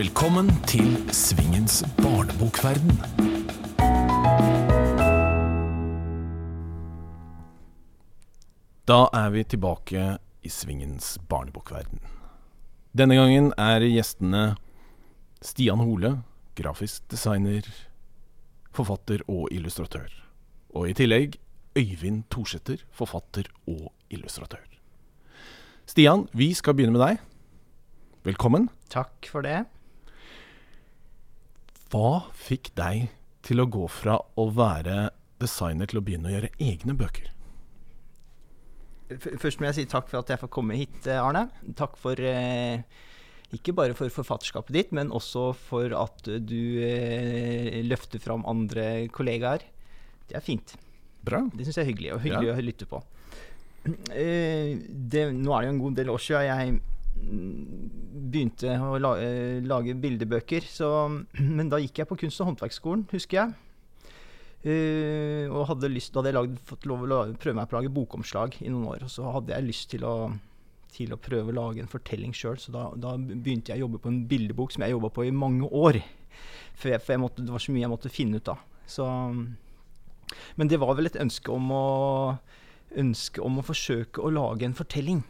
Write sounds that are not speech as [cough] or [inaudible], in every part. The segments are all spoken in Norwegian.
Velkommen til Svingens barnebokverden. Da er vi tilbake i Svingens barnebokverden. Denne gangen er gjestene Stian Hole, grafisk designer, forfatter og illustratør. Og i tillegg Øyvind Thorsæter, forfatter og illustratør. Stian, vi skal begynne med deg. Velkommen. Takk for det. Hva fikk deg til å gå fra å være designer til å begynne å gjøre egne bøker? Først må jeg si takk for at jeg får komme hit, eh, Arne. Takk for eh, Ikke bare for forfatterskapet ditt, men også for at du eh, løfter fram andre kollegaer. Det er fint. Bra. Det syns jeg er hyggelig, og hyggelig å lytte på. Eh, det, nå er det jo en god del år siden jeg begynte å la, eh, lage bildebøker. Så, [clears throat] men da gikk jeg på kunst- og håndverksskolen, husker jeg. Uh, og hadde lyst, da hadde jeg lagd, fått lov å prøve meg på å lage bokomslag i noen år. Og så hadde jeg lyst til å, til å prøve å lage en fortelling sjøl, så da, da begynte jeg å jobbe på en bildebok som jeg jobba på i mange år. For, jeg, for jeg måtte, det var så mye jeg måtte finne ut av. Men det var vel et ønske om å, ønske om å forsøke å lage en fortelling.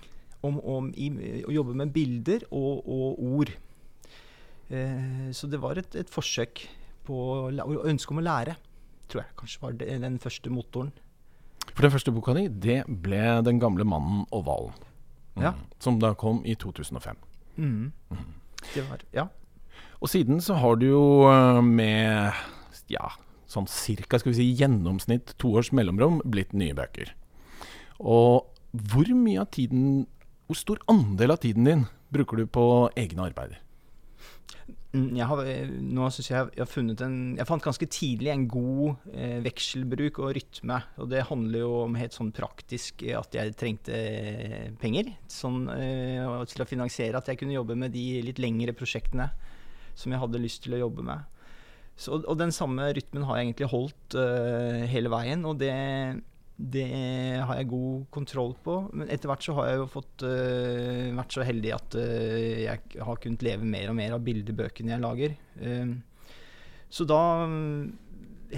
Om, om i, å jobbe med bilder og, og ord. Eh, så det var et, et forsøk på å ønske om å lære tror jeg kanskje var det, den første motoren. For den første boka di, det ble 'Den gamle mannen og hvalen'. Mm. Ja. Som da kom i 2005. Mm. Det var, ja. Og siden så har du jo eh, med ja, sånn cirka skal vi si, gjennomsnitt to års mellomrom blitt nye bøker. Og hvor mye av tiden Hvor stor andel av tiden din bruker du på egne arbeider? Mm, Jeg har, eh, nå synes jeg jeg har funnet en Jeg fant ganske tidlig en god eh, vekselbruk og rytme. Og det handler jo om helt sånn praktisk eh, at jeg trengte eh, penger. Sånn eh, til å finansiere at jeg kunne jobbe med de litt lengre prosjektene som jeg hadde lyst til å jobbe med. Så, og den samme rytmen har jeg egentlig holdt eh, hele veien, og det, det har jeg god kontroll på. Men etter hvert så har jeg jo fått uh, vært så heldig at uh, jeg har kunnet leve mer og mer av bildebøkene jeg lager. Uh, så da mm,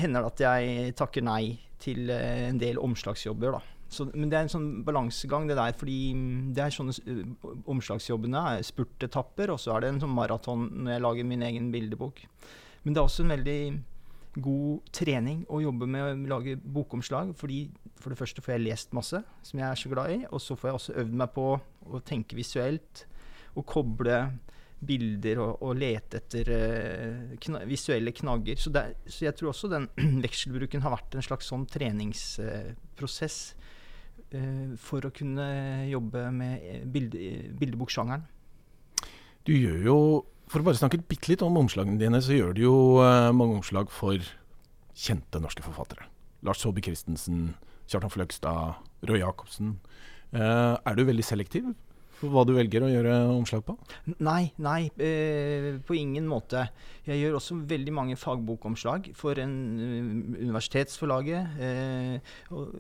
hender det at jeg takker nei til en del omslagsjobber, da. Så, men det er en sånn balansegang, det der, fordi mm, det er sånne omslagsjobbene er spurtetapper, og så er det en sånn maraton når jeg lager min egen bildebok. Men det er også en veldig god trening å jobbe med å lage bokomslag, fordi for det første får jeg lest masse, som jeg er så glad i, og så får jeg også øvd meg på å tenke visuelt, og koble bilder og, og lete etter uh, kna visuelle knagger. Så, det, er- så jeg tror også den [clears throat] vekselbruken har vært en slags sånn treningsprosess eh, for å kunne jobbe med eh, bilde, bildeboksjangeren. Du gjør jo, for å bare snakke bitte litt om omslagene dine, så gjør du jo eh, mange omslag for kjente norske forfattere. Lars Saabye Christensen, Kjartan Fløgstad, Roy Jacobsen. Eh, er du veldig selektiv hva du velger å gjøre omslag på? Nei, nei, eh, på ingen måte. Jeg gjør også veldig mange fagbokomslag for en eh, universitetsforlaget. Eh, og,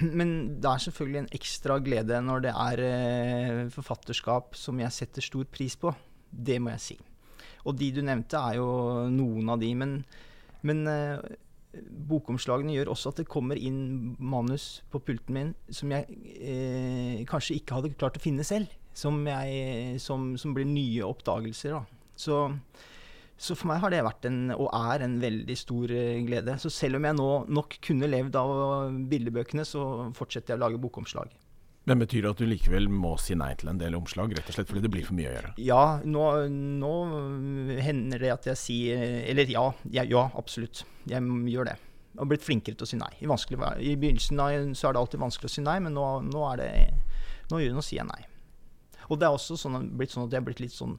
[clears throat] men det er selvfølgelig en ekstra glede når det er eh, forfatterskap som jeg setter stor pris på. Det må jeg si. Og de du nevnte, er jo noen av de. Men, men eh, bokomslagene gjør også at det kommer inn manus på pulten min som jeg eh, kanskje ikke hadde klart å finne selv. Som, jeg, som, som blir nye oppdagelser. Da. Så, så for meg har det vært en, og er en veldig stor eh, glede. Så selv om jeg nå nok kunne levd av bildebøkene, så fortsetter jeg å lage bokomslag. Men betyr det at du likevel må si nei til en del omslag, rett og slett fordi det blir for mye å gjøre? Ja, nå, nå hender det at jeg sier Eller ja, ja, ja, absolutt. Jeg gjør det. Jeg har blitt flinkere til å si nei. I, I begynnelsen så er det alltid vanskelig å si nei, men nå, nå, er det, nå, nå sier jeg nei. Og det er også sånn, blitt sånn at jeg er blitt litt sånn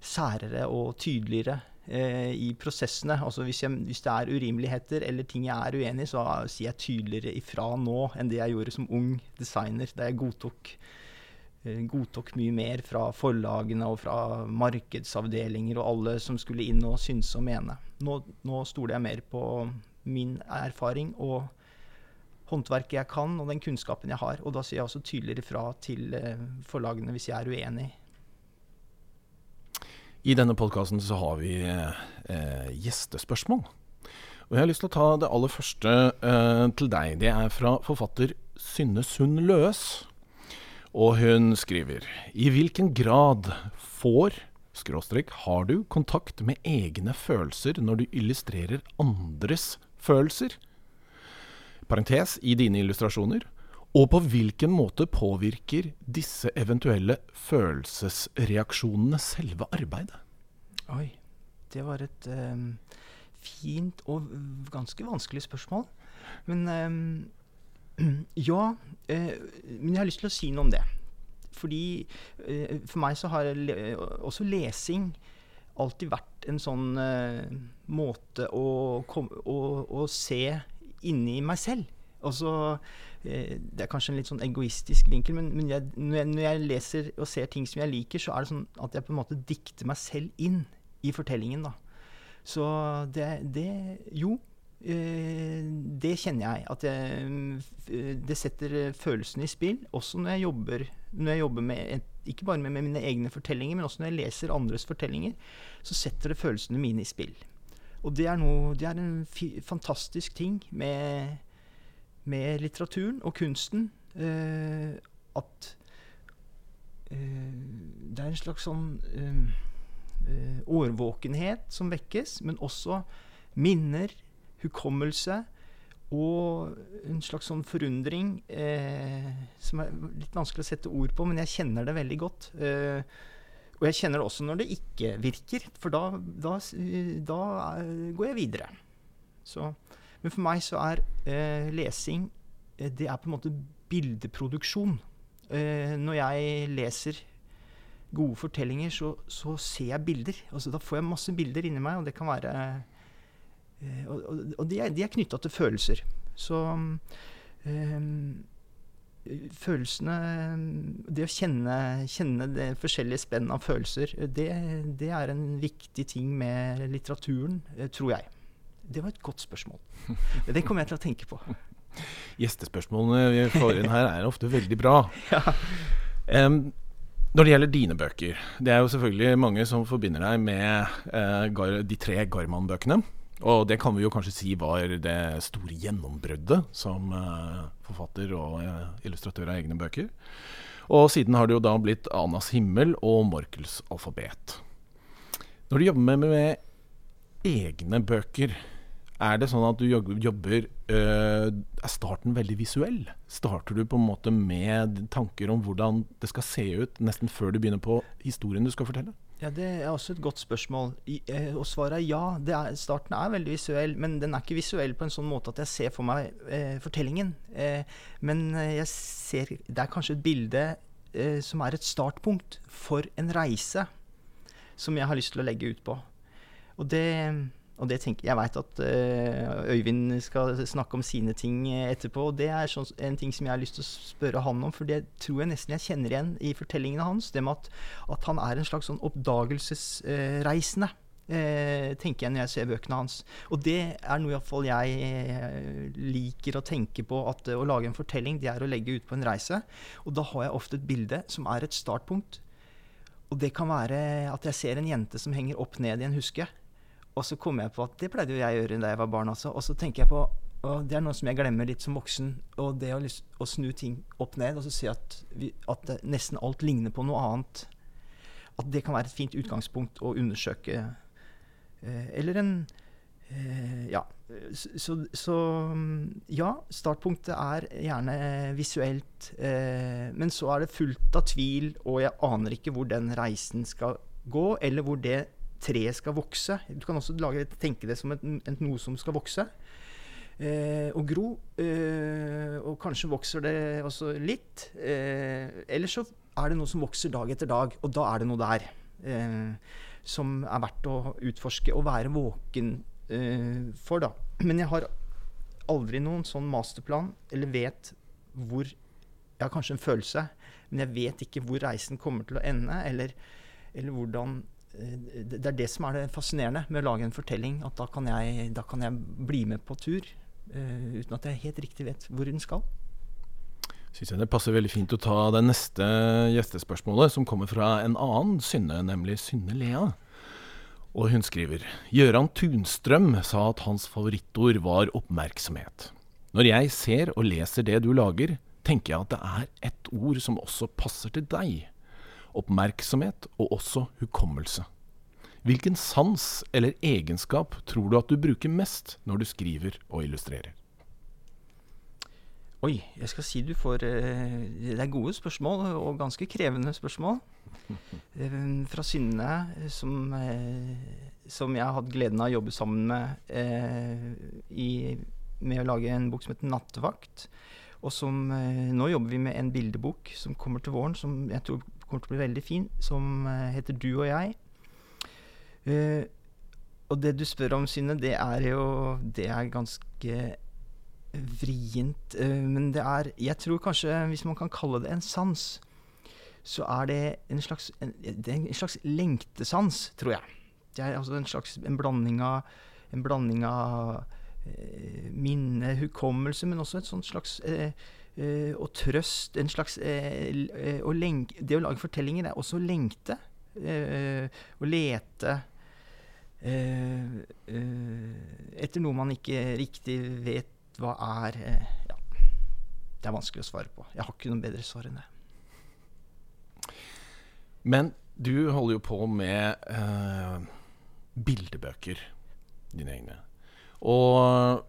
særere og tydeligere eh, i prosessene. Altså hvis, jeg, hvis det er urimeligheter eller ting jeg er uenig i, så sier jeg tydeligere ifra nå enn det jeg gjorde som ung designer, da jeg godtok eh, godtok mye mer fra forlagene og fra markedsavdelinger og alle som skulle inn og synse og mene. Nå, nå stoler jeg mer på min erfaring og håndverket jeg kan, og den kunnskapen jeg har. Og da sier jeg også tydeligere fra til eh, forlagene hvis jeg er uenig. I denne podkasten så har vi eh, gjestespørsmål. Og jeg har lyst til å ta det aller første eh, til deg. Det er fra forfatter Synne Sund Løes. Og hun skriver I hvilken grad får skråstrek har du kontakt med egne følelser når du illustrerer andres følelser? Parentes i dine illustrasjoner. Og på hvilken måte påvirker disse eventuelle følelsesreaksjonene selve arbeidet? Oi, det var et um, fint og ganske vanskelig spørsmål. Men um, [clears throat] ja. Uh, men jeg har lyst til å si noe om det. Fordi uh, for meg så har le også lesing alltid vært en sånn uh, måte å, å, å se inni meg selv. Altså det er kanskje en litt sånn egoistisk vinkel, men, men jeg, når, jeg, når, jeg, leser og ser ting som jeg liker, så er det sånn at jeg på en måte dikter meg selv inn i fortellingen. da. Så det, det Jo, eh, det kjenner jeg. At jeg, det setter følelsene i spill, også når jeg jobber, når jeg jobber med ikke bare med, med, mine egne fortellinger, men også når jeg leser andres fortellinger, så setter det følelsene mine i spill. Og det er, noe, det er en fantastisk ting med med litteraturen og kunsten eh, at eh, det er en slags sånn eh, årvåkenhet som vekkes, men også minner, hukommelse og en slags sånn forundring eh, som er litt vanskelig å sette ord på, men jeg kjenner det veldig godt. Eh, og jeg kjenner det også når det ikke virker, for da, da, da går jeg videre. Så men for meg så er eh, lesing eh, Det er på en måte bildeproduksjon. Eh, når jeg leser gode fortellinger, så, så, ser jeg bilder. Altså, da får jeg masse bilder inni meg, og det kan være eh, Og, og, de er, de er knytta til følelser. Så eh, følelsene Det å kjenne, kjenne det forskjellige spenn av følelser, det, det, er en viktig ting med litteraturen, eh, tror jeg. Det var et godt spørsmål. Det kommer jeg til å tenke på. Gjestespørsmålene vi får inn her, er ofte veldig bra. ja. um, når det gjelder dine bøker Det er jo selvfølgelig mange som forbinder deg med uh, de tre Garman-bøkene. Og det kan vi jo kanskje si var det store gjennombruddet som uh, forfatter og uh, illustratør av egne bøker. Og siden har det jo da blitt Anas himmel og Morkels alfabet. Når du jobber med, med egne bøker, er det sånn at du jobber øh, Er starten veldig visuell? Starter du på en måte med tanker om hvordan det skal se ut, nesten før du begynner på historien du skal fortelle? Ja, Det er også et godt spørsmål. I, eh, og svaret er ja. Er, starten er veldig visuell, men den er ikke visuell på en sånn måte at jeg ser for meg eh, fortellingen. Eh, men eh, jeg ser Det er kanskje et bilde eh, som er et startpunkt for en reise som jeg har lyst til å legge ut på. Og det og det tenker, Jeg veit at uh, Øyvind skal snakke om sine ting etterpå. og Det er sånn, en ting som jeg har lyst til å spørre han om, for det tror jeg nesten jeg kjenner igjen i fortellingene hans. Det med at, at han er en slags sånn oppdagelsesreisende. Uh, tenker jeg når jeg ser bøkene hans. Og det er noe iallfall jeg uh, liker å tenke på. At å lage en fortelling, det er å legge ut på en reise. Og da har jeg ofte et bilde som er et startpunkt. Og det kan være at jeg ser en jente som henger opp ned i en huske. Og så kom jeg på at det pleide jo jeg å gjøre da jeg var barn også. Og så tenker jeg på og Det er noe som jeg glemmer litt som voksen. Og det å, å snu ting opp ned og så se at, vi, at nesten alt ligner på noe annet. At det kan være et fint utgangspunkt å undersøke. Eh, eller en eh, Ja. Så, så, ja, startpunktet er gjerne visuelt. Eh, men så er det fullt av tvil, og jeg aner ikke hvor den reisen skal gå, eller hvor det treet skal vokse. Du kan også lage, tenke det som et, et noe som skal vokse. Eh, og gro. Eh, og kanskje vokser det også litt. Eh, eller så er det noe som vokser dag etter dag, og da er det noe der eh, som er verdt å utforske og være våken eh, for, da. Men jeg har aldri noen sånn masterplan, eller vet hvor Jeg har kanskje en følelse, men jeg vet ikke hvor reisen kommer til å ende, eller, eller hvordan det er det som er det fascinerende med å lage en fortelling. At da kan jeg, da kan jeg bli med på tur uh, uten at jeg helt riktig vet hvor den skal. Synes jeg det passer veldig fint å ta det neste gjestespørsmålet, som kommer fra en annen Synne, nemlig Synne Lea. Og hun skriver Gøran Tunstrøm sa at hans favorittord var oppmerksomhet. Når jeg ser og leser det du lager, tenker jeg at det er ett ord som også passer til deg. Oppmerksomhet og også hukommelse. Hvilken sans eller egenskap tror du at du bruker mest når du skriver og illustrerer? Oi, jeg skal si du får eh, Det er gode spørsmål, og ganske krevende spørsmål. [laughs] Eh, fra Synne, som, eh, som jeg har hatt gleden av å jobbe sammen med i, med å lage en bok som heter 'Nattevakt'. Og som Nå jobber vi med en bildebok som kommer til våren, som jeg tror kommer til å bli veldig fin, som heter 'Du og jeg'. Uh, og det du spør om, Synne, det er jo Det er ganske vrient. Uh, men det er Jeg tror kanskje, hvis man kan kalle det en sans, så er det en slags, en, det en slags lengtesans, tror jeg. Det er altså en slags en blanding av, en blanding av minne, hukommelse, men også et sånt slags og trøst. En slags å lenke, Det å lage fortellinger er også å lengte. å lete Eh, eh, etter noe man ikke riktig vet hva er. Eh, ja, det er vanskelig å svare på. Jeg har ikke noe bedre svar enn det. Men du holder jo på med eh, bildebøker, dine egne. Og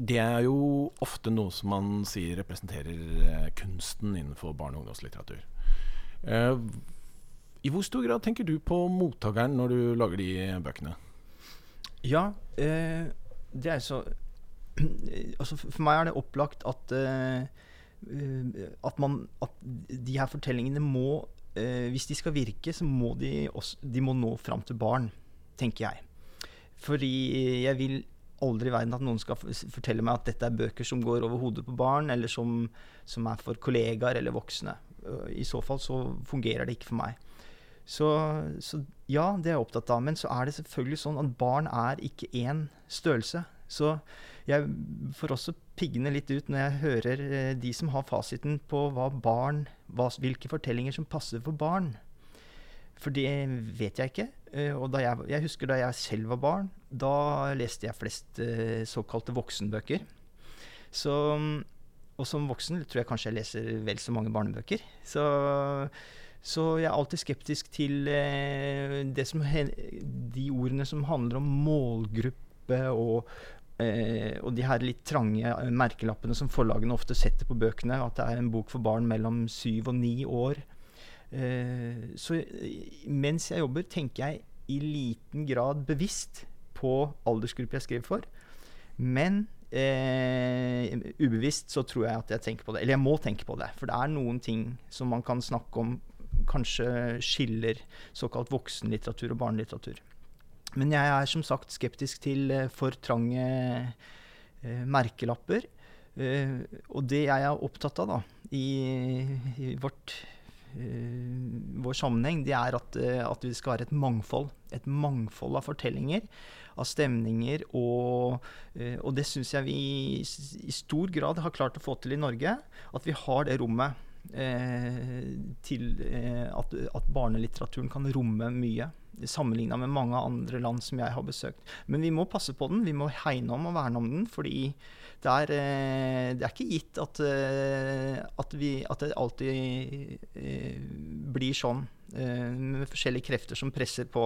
det er jo ofte noe som man sier representerer kunsten innenfor barne- og ungdomslitteratur. Eh, i hvor stor grad tenker du på mottakeren når du lager de bøkene? Ja, eh, det er så [clears throat] altså For meg er det opplagt at, eh, at, man, at de her fortellingene må eh, Hvis de skal virke, så må de, også, de må nå fram til barn, tenker jeg. Fordi jeg vil aldri i verden at noen skal fortelle meg at dette er bøker som går over hodet på barn, eller som, som er for kollegaer eller voksne. I så fall så fungerer det ikke for meg. Så, så, ja, det er jeg opptatt av. Men så er det selvfølgelig sånn at barn er ikke én størrelse. Så jeg får også piggene litt ut når jeg hører eh, de som har fasiten på hva barn, hva, hvilke fortellinger som passer for barn. For det vet jeg ikke. Eh, og jeg, jeg, husker da jeg selv var barn, da leste jeg flest eh, såkalte voksenbøker. Så, og som voksen tror jeg kanskje jeg leser vel så mange barnebøker. Så så jeg er alltid skeptisk til eh, som, de ordene som handler om målgruppe og, og de her litt trange merkelappene som forlagene ofte setter på bøkene. At det er en bok for barn mellom syv og ni år. Eh, så mens jeg jobber, tenker jeg i liten grad bevisst på aldersgruppe jeg skriver for. Men eh, ubevisst så tror jeg at jeg tenker på det. Eller jeg må tenke på det. For det er noen ting som man kan snakke om kanskje skiller såkalt voksenlitteratur og barnelitteratur. Men jeg er som sagt skeptisk til uh, for trange merkelapper. Og det jeg er opptatt av da, i, i vårt, vår sammenheng, det er at, at, vi skal ha et mangfold. Et mangfold av fortellinger, av stemninger. Og, og det syns jeg vi i stor grad har klart å få til i Norge. At vi har det rommet eh, til eh, at, at, barnelitteraturen kan romme mye. Sammenligna med mange andre land som jeg har besøkt. Men vi må passe på den. Vi må hegne om og verne om den. Fordi det er, eh, det er ikke gitt at, eh, at, vi, at det alltid eh, blir sånn. Med forskjellige krefter som presser på.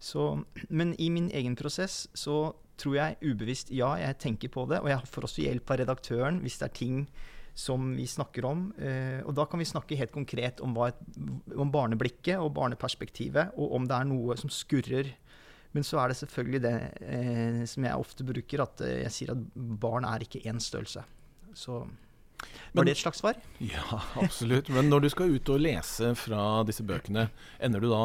Så, men i min egen prosess så tror jeg ubevisst ja, jeg tenker på det. Og jeg får også hjelp av redaktøren hvis det er ting som vi snakker om. Eh, og da kan vi snakke helt konkret om, et, om, barneblikket og barneperspektivet, og om det er noe som skurrer. Men så er det selvfølgelig det eh, som jeg ofte bruker, at eh, jeg sier at barn er ikke én størrelse. Så var det et slags svar? Ja, absolutt. Men når du skal ut og lese fra disse bøkene, ender du da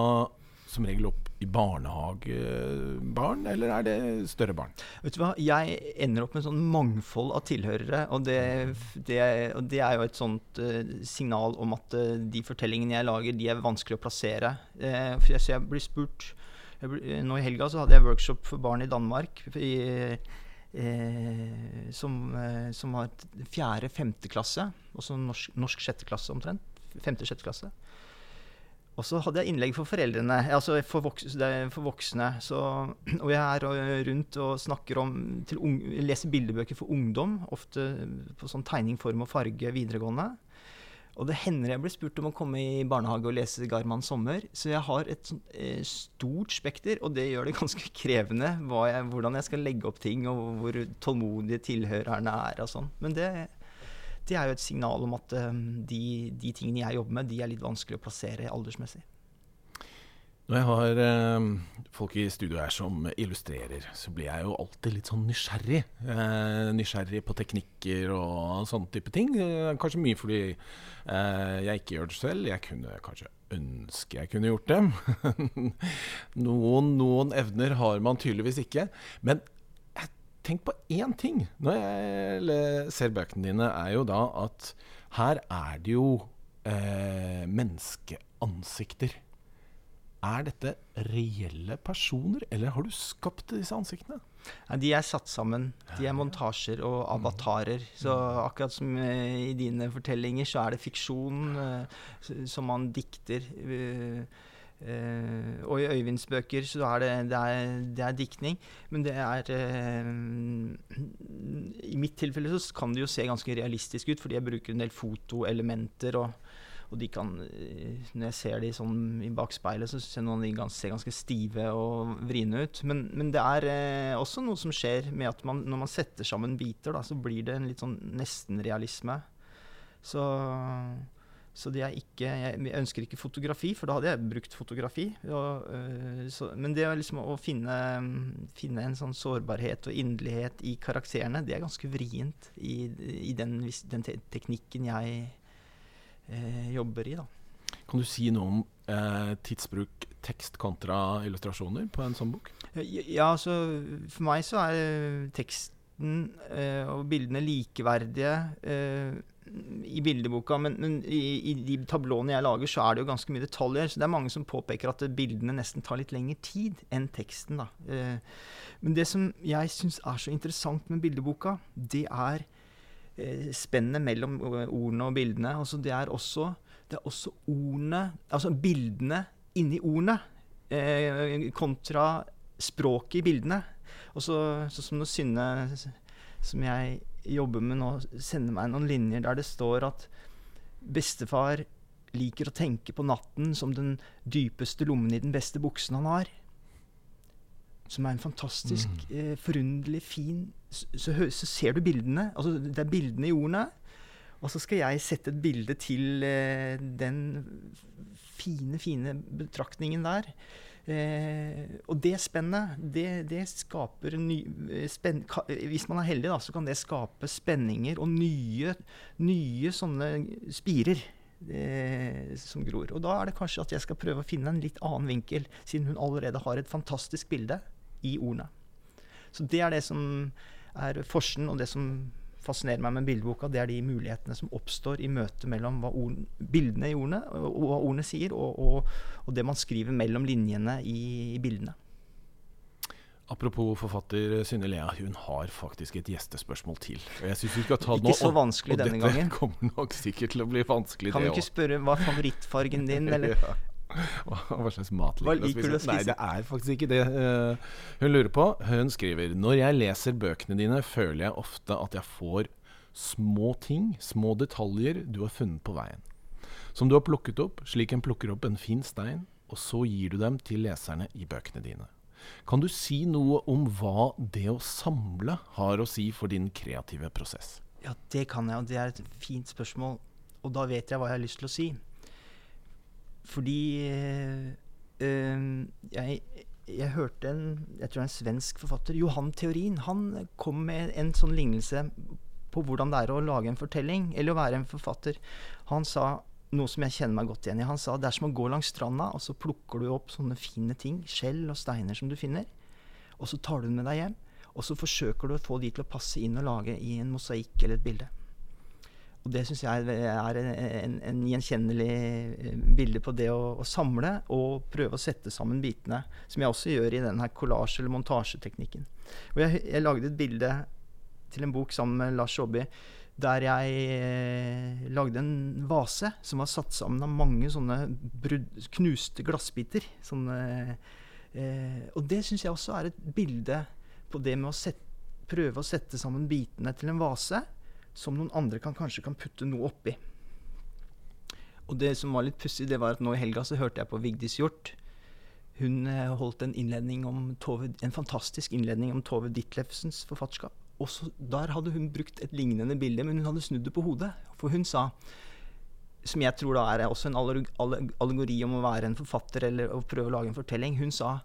som regel opp i barnehagebarn, eller er det større barn? Vet du hva, Jeg ender opp med sånn mangfold av tilhørere. Og det, det, og det er jo et sånt uh, signal om at uh, de fortellingene jeg lager, de er vanskelig å plassere. Uh, for jeg, så jeg blir spurt jeg Nå i helga så hadde jeg workshop for barn i Danmark. I, som, som har fjerde-femte klasse, også norsk, norsk sjette klasse omtrent. Femte-sjette klasse. Og så hadde jeg innlegg for foreldrene, altså for, voks, for voksne. Så, og jeg er øh, rundt og snakker om ung, leser bildebøker for ungdom, ofte på sånn tegning, form og farge videregående. Og det hender jeg blir spurt om å komme i barnehage og lese Garman sommer. Så jeg har et sånt, eh, stort spekter, og det gjør det [laughs] ganske krevende jeg, hvordan jeg skal legge opp ting, og hvor tålmodige tilhørerne er og sånn. Men det, det er jo et signal om at um, de, de, tingene jeg jobber med, de er litt vanskelig å plassere aldersmessig. Når jeg har eh, folk i studio her som illustrerer, så blir jeg jo alltid litt sånn nysgjerrig. Eh, nysgjerrig på teknikker og sånne type ting. Eh, kanskje mye fordi eh, jeg ikke gjør det selv. Jeg kunne kanskje ønske jeg kunne gjort det. [laughs] noen, noen evner har man tydeligvis ikke. Men tenk på én ting når jeg ser bøkene dine, er jo da at her er det jo eh, menneskeansikter. Er dette reelle personer, eller har du skapt disse ansiktene? Ja, de er satt sammen. De er montasjer og mm. avatarer. Så akkurat som eh, i dine fortellinger, så er det fiksjon uh, som man dikter. Uh, uh, og i Øyvinds bøker så er det, det, er, det er diktning. Men det er I mitt tilfelle så kan det jo se ganske realistisk ut, fordi jeg bruker en del fotoelementer. og og de kan eh, Når jeg ser de sånn i bakspeilet, så ser noen de ser ganske stive og vriene ut. Men, men det er uh, også noe som skjer med at man, når man setter sammen biter, da, så blir det en litt sånn nestenrealisme. Så, så det ikke jeg, ønsker ikke fotografi, for da hadde jeg brukt fotografi. Og, øh, så, men det liksom å finne, finne, en sånn sårbarhet og inderlighet i karakterene, det er ganske vrient i, i den, den te teknikken jeg eh, jobber i. Da. Kan du si noe om eh, tidsbruk tekst kontra illustrasjoner på en sånn bok? Ja, altså For meg så er teksten eh, og bildene likeverdige eh, i bildeboka, men, men i, i, de tablåene jeg lager, så er det jo ganske mye detaljer. Så det er mange som påpeker at bildene nesten tar litt lengre tid enn teksten. da. Eh, men det som jeg syns er så interessant med bildeboka, det er Eh, spennet mellom ordene og bildene. Altså det, er også, det er også ordene Altså bildene inni ordene eh, kontra språket i bildene. Og så, så som når Synne, som jeg jobber med nå, sender meg noen linjer der det står at bestefar liker å tenke på natten som den dypeste lommen i den beste buksen han har som er en fantastisk, mm. eh, forunderlig fin så, så, så, ser du bildene. altså Det er bildene i ordene. Og så skal jeg sette et bilde til eh, den fine, fine betraktningen der. Eh, og det spennet, det, det skaper ny, spen, ka, Hvis man er heldig, da, så kan det skape spenninger og nye, nye sånne spirer. Eh, som gror. Og da er det kanskje at jeg skal prøve å finne en litt annen vinkel, siden hun allerede har et fantastisk bilde i ordene. Så det er det som er forskjellen, og det som fascinerer meg med bildeboka, det er de mulighetene som oppstår i møtet mellom ord, bildene i ordene, og, og, hva ordene sier, og, og, og, det man skriver mellom linjene i, i bildene. Apropos forfatter Synne Lea, hun har faktisk et gjestespørsmål til. Og jeg synes vi skal ta det nå. Ikke så vanskelig denne gangen. Og dette kommer nok sikkert til å bli vanskelig, kan det òg. Kan du ikke spørre hva favorittfargen din, [laughs] eller? ja. Hva slags mat liker du å spise? Nei, det er faktisk ikke det uh, hun lurer på. Hun skriver Når jeg leser bøkene dine, føler jeg ofte at jeg får små ting, små detaljer du har funnet på veien. Som du har plukket opp, slik en plukker opp en fin stein, og så gir du dem til leserne i bøkene dine. Kan du si noe om hva det å samle har å si for din kreative prosess? Ja, det kan jeg, og det er et fint spørsmål. Og da vet jeg hva jeg har lyst til å si. Fordi øh, jeg, jeg, hørte en jeg tror en svensk forfatter, Johan Theorin, han kom med en sånn lignelse på hvordan det er å lage en fortelling, eller å være en forfatter. Han sa noe som jeg kjenner meg godt igjen i. Han sa det er som å gå langs stranda, og så plukker du opp sånne fine ting, skjell og steiner som du finner, og så tar du dem med deg hjem. Og så forsøker du å få de til å passe inn og lage i en mosaikk eller et bilde. Og det syns jeg er en, en, en, gjenkjennelig eh, bilde på det å, å, samle og prøve å sette sammen bitene. Som jeg også gjør i denne kollasje- eller montasjeteknikken. Og jeg, jeg, lagde et bilde til en bok sammen med Lars Saabye Der jeg eh, lagde en vase som var satt sammen av mange sånne brud, knuste glassbiter. Sånne, eh, og det syns jeg også er et bilde på det med å sette, prøve å sette sammen bitene til en vase som noen andre kan, kanskje kan putte noe oppi. Og det som var litt pussig, det var at nå i helga så hørte jeg på Vigdis Hjort. Hun eh, holdt en, innledning om Tove, en fantastisk innledning om Tove Ditlevsens forfatterskap. Og så, Der hadde hun brukt et lignende bilde, men hun hadde snudd det på hodet. For hun sa, som jeg tror da er også en allegori om å være en forfatter eller å prøve å lage en fortelling, hun sa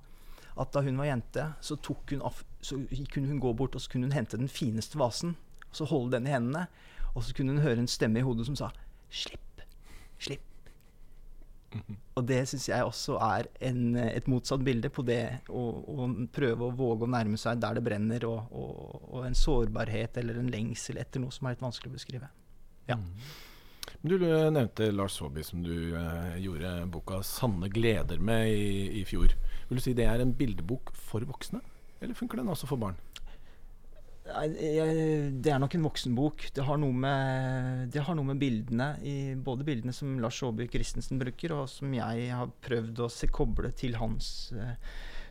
at da hun var jente, så, hun så kunne hun gå bort og så kunne hun hente den fineste vasen. Og Så holde den i hendene, og så kunne hun høre en stemme i hodet som sa 'slipp'. Slipp. Og det syns jeg også er en, et motsatt bilde på det å, å, prøve å våge å nærme seg der det brenner, og, og, og, en sårbarhet eller en lengsel etter noe som er litt vanskelig å beskrive. Ja. Mm. Du nevnte Lars Saabye, som du eh, gjorde boka 'Sanne gleder' med i, i fjor. Vil du si det er en bildebok for voksne, eller funker den også for barn? Det er nok en voksenbok. Det har noe med, har noe med bildene i, Både bildene som Lars Saabye Christensen bruker, og som jeg har prøvd å se, koble til hans eh,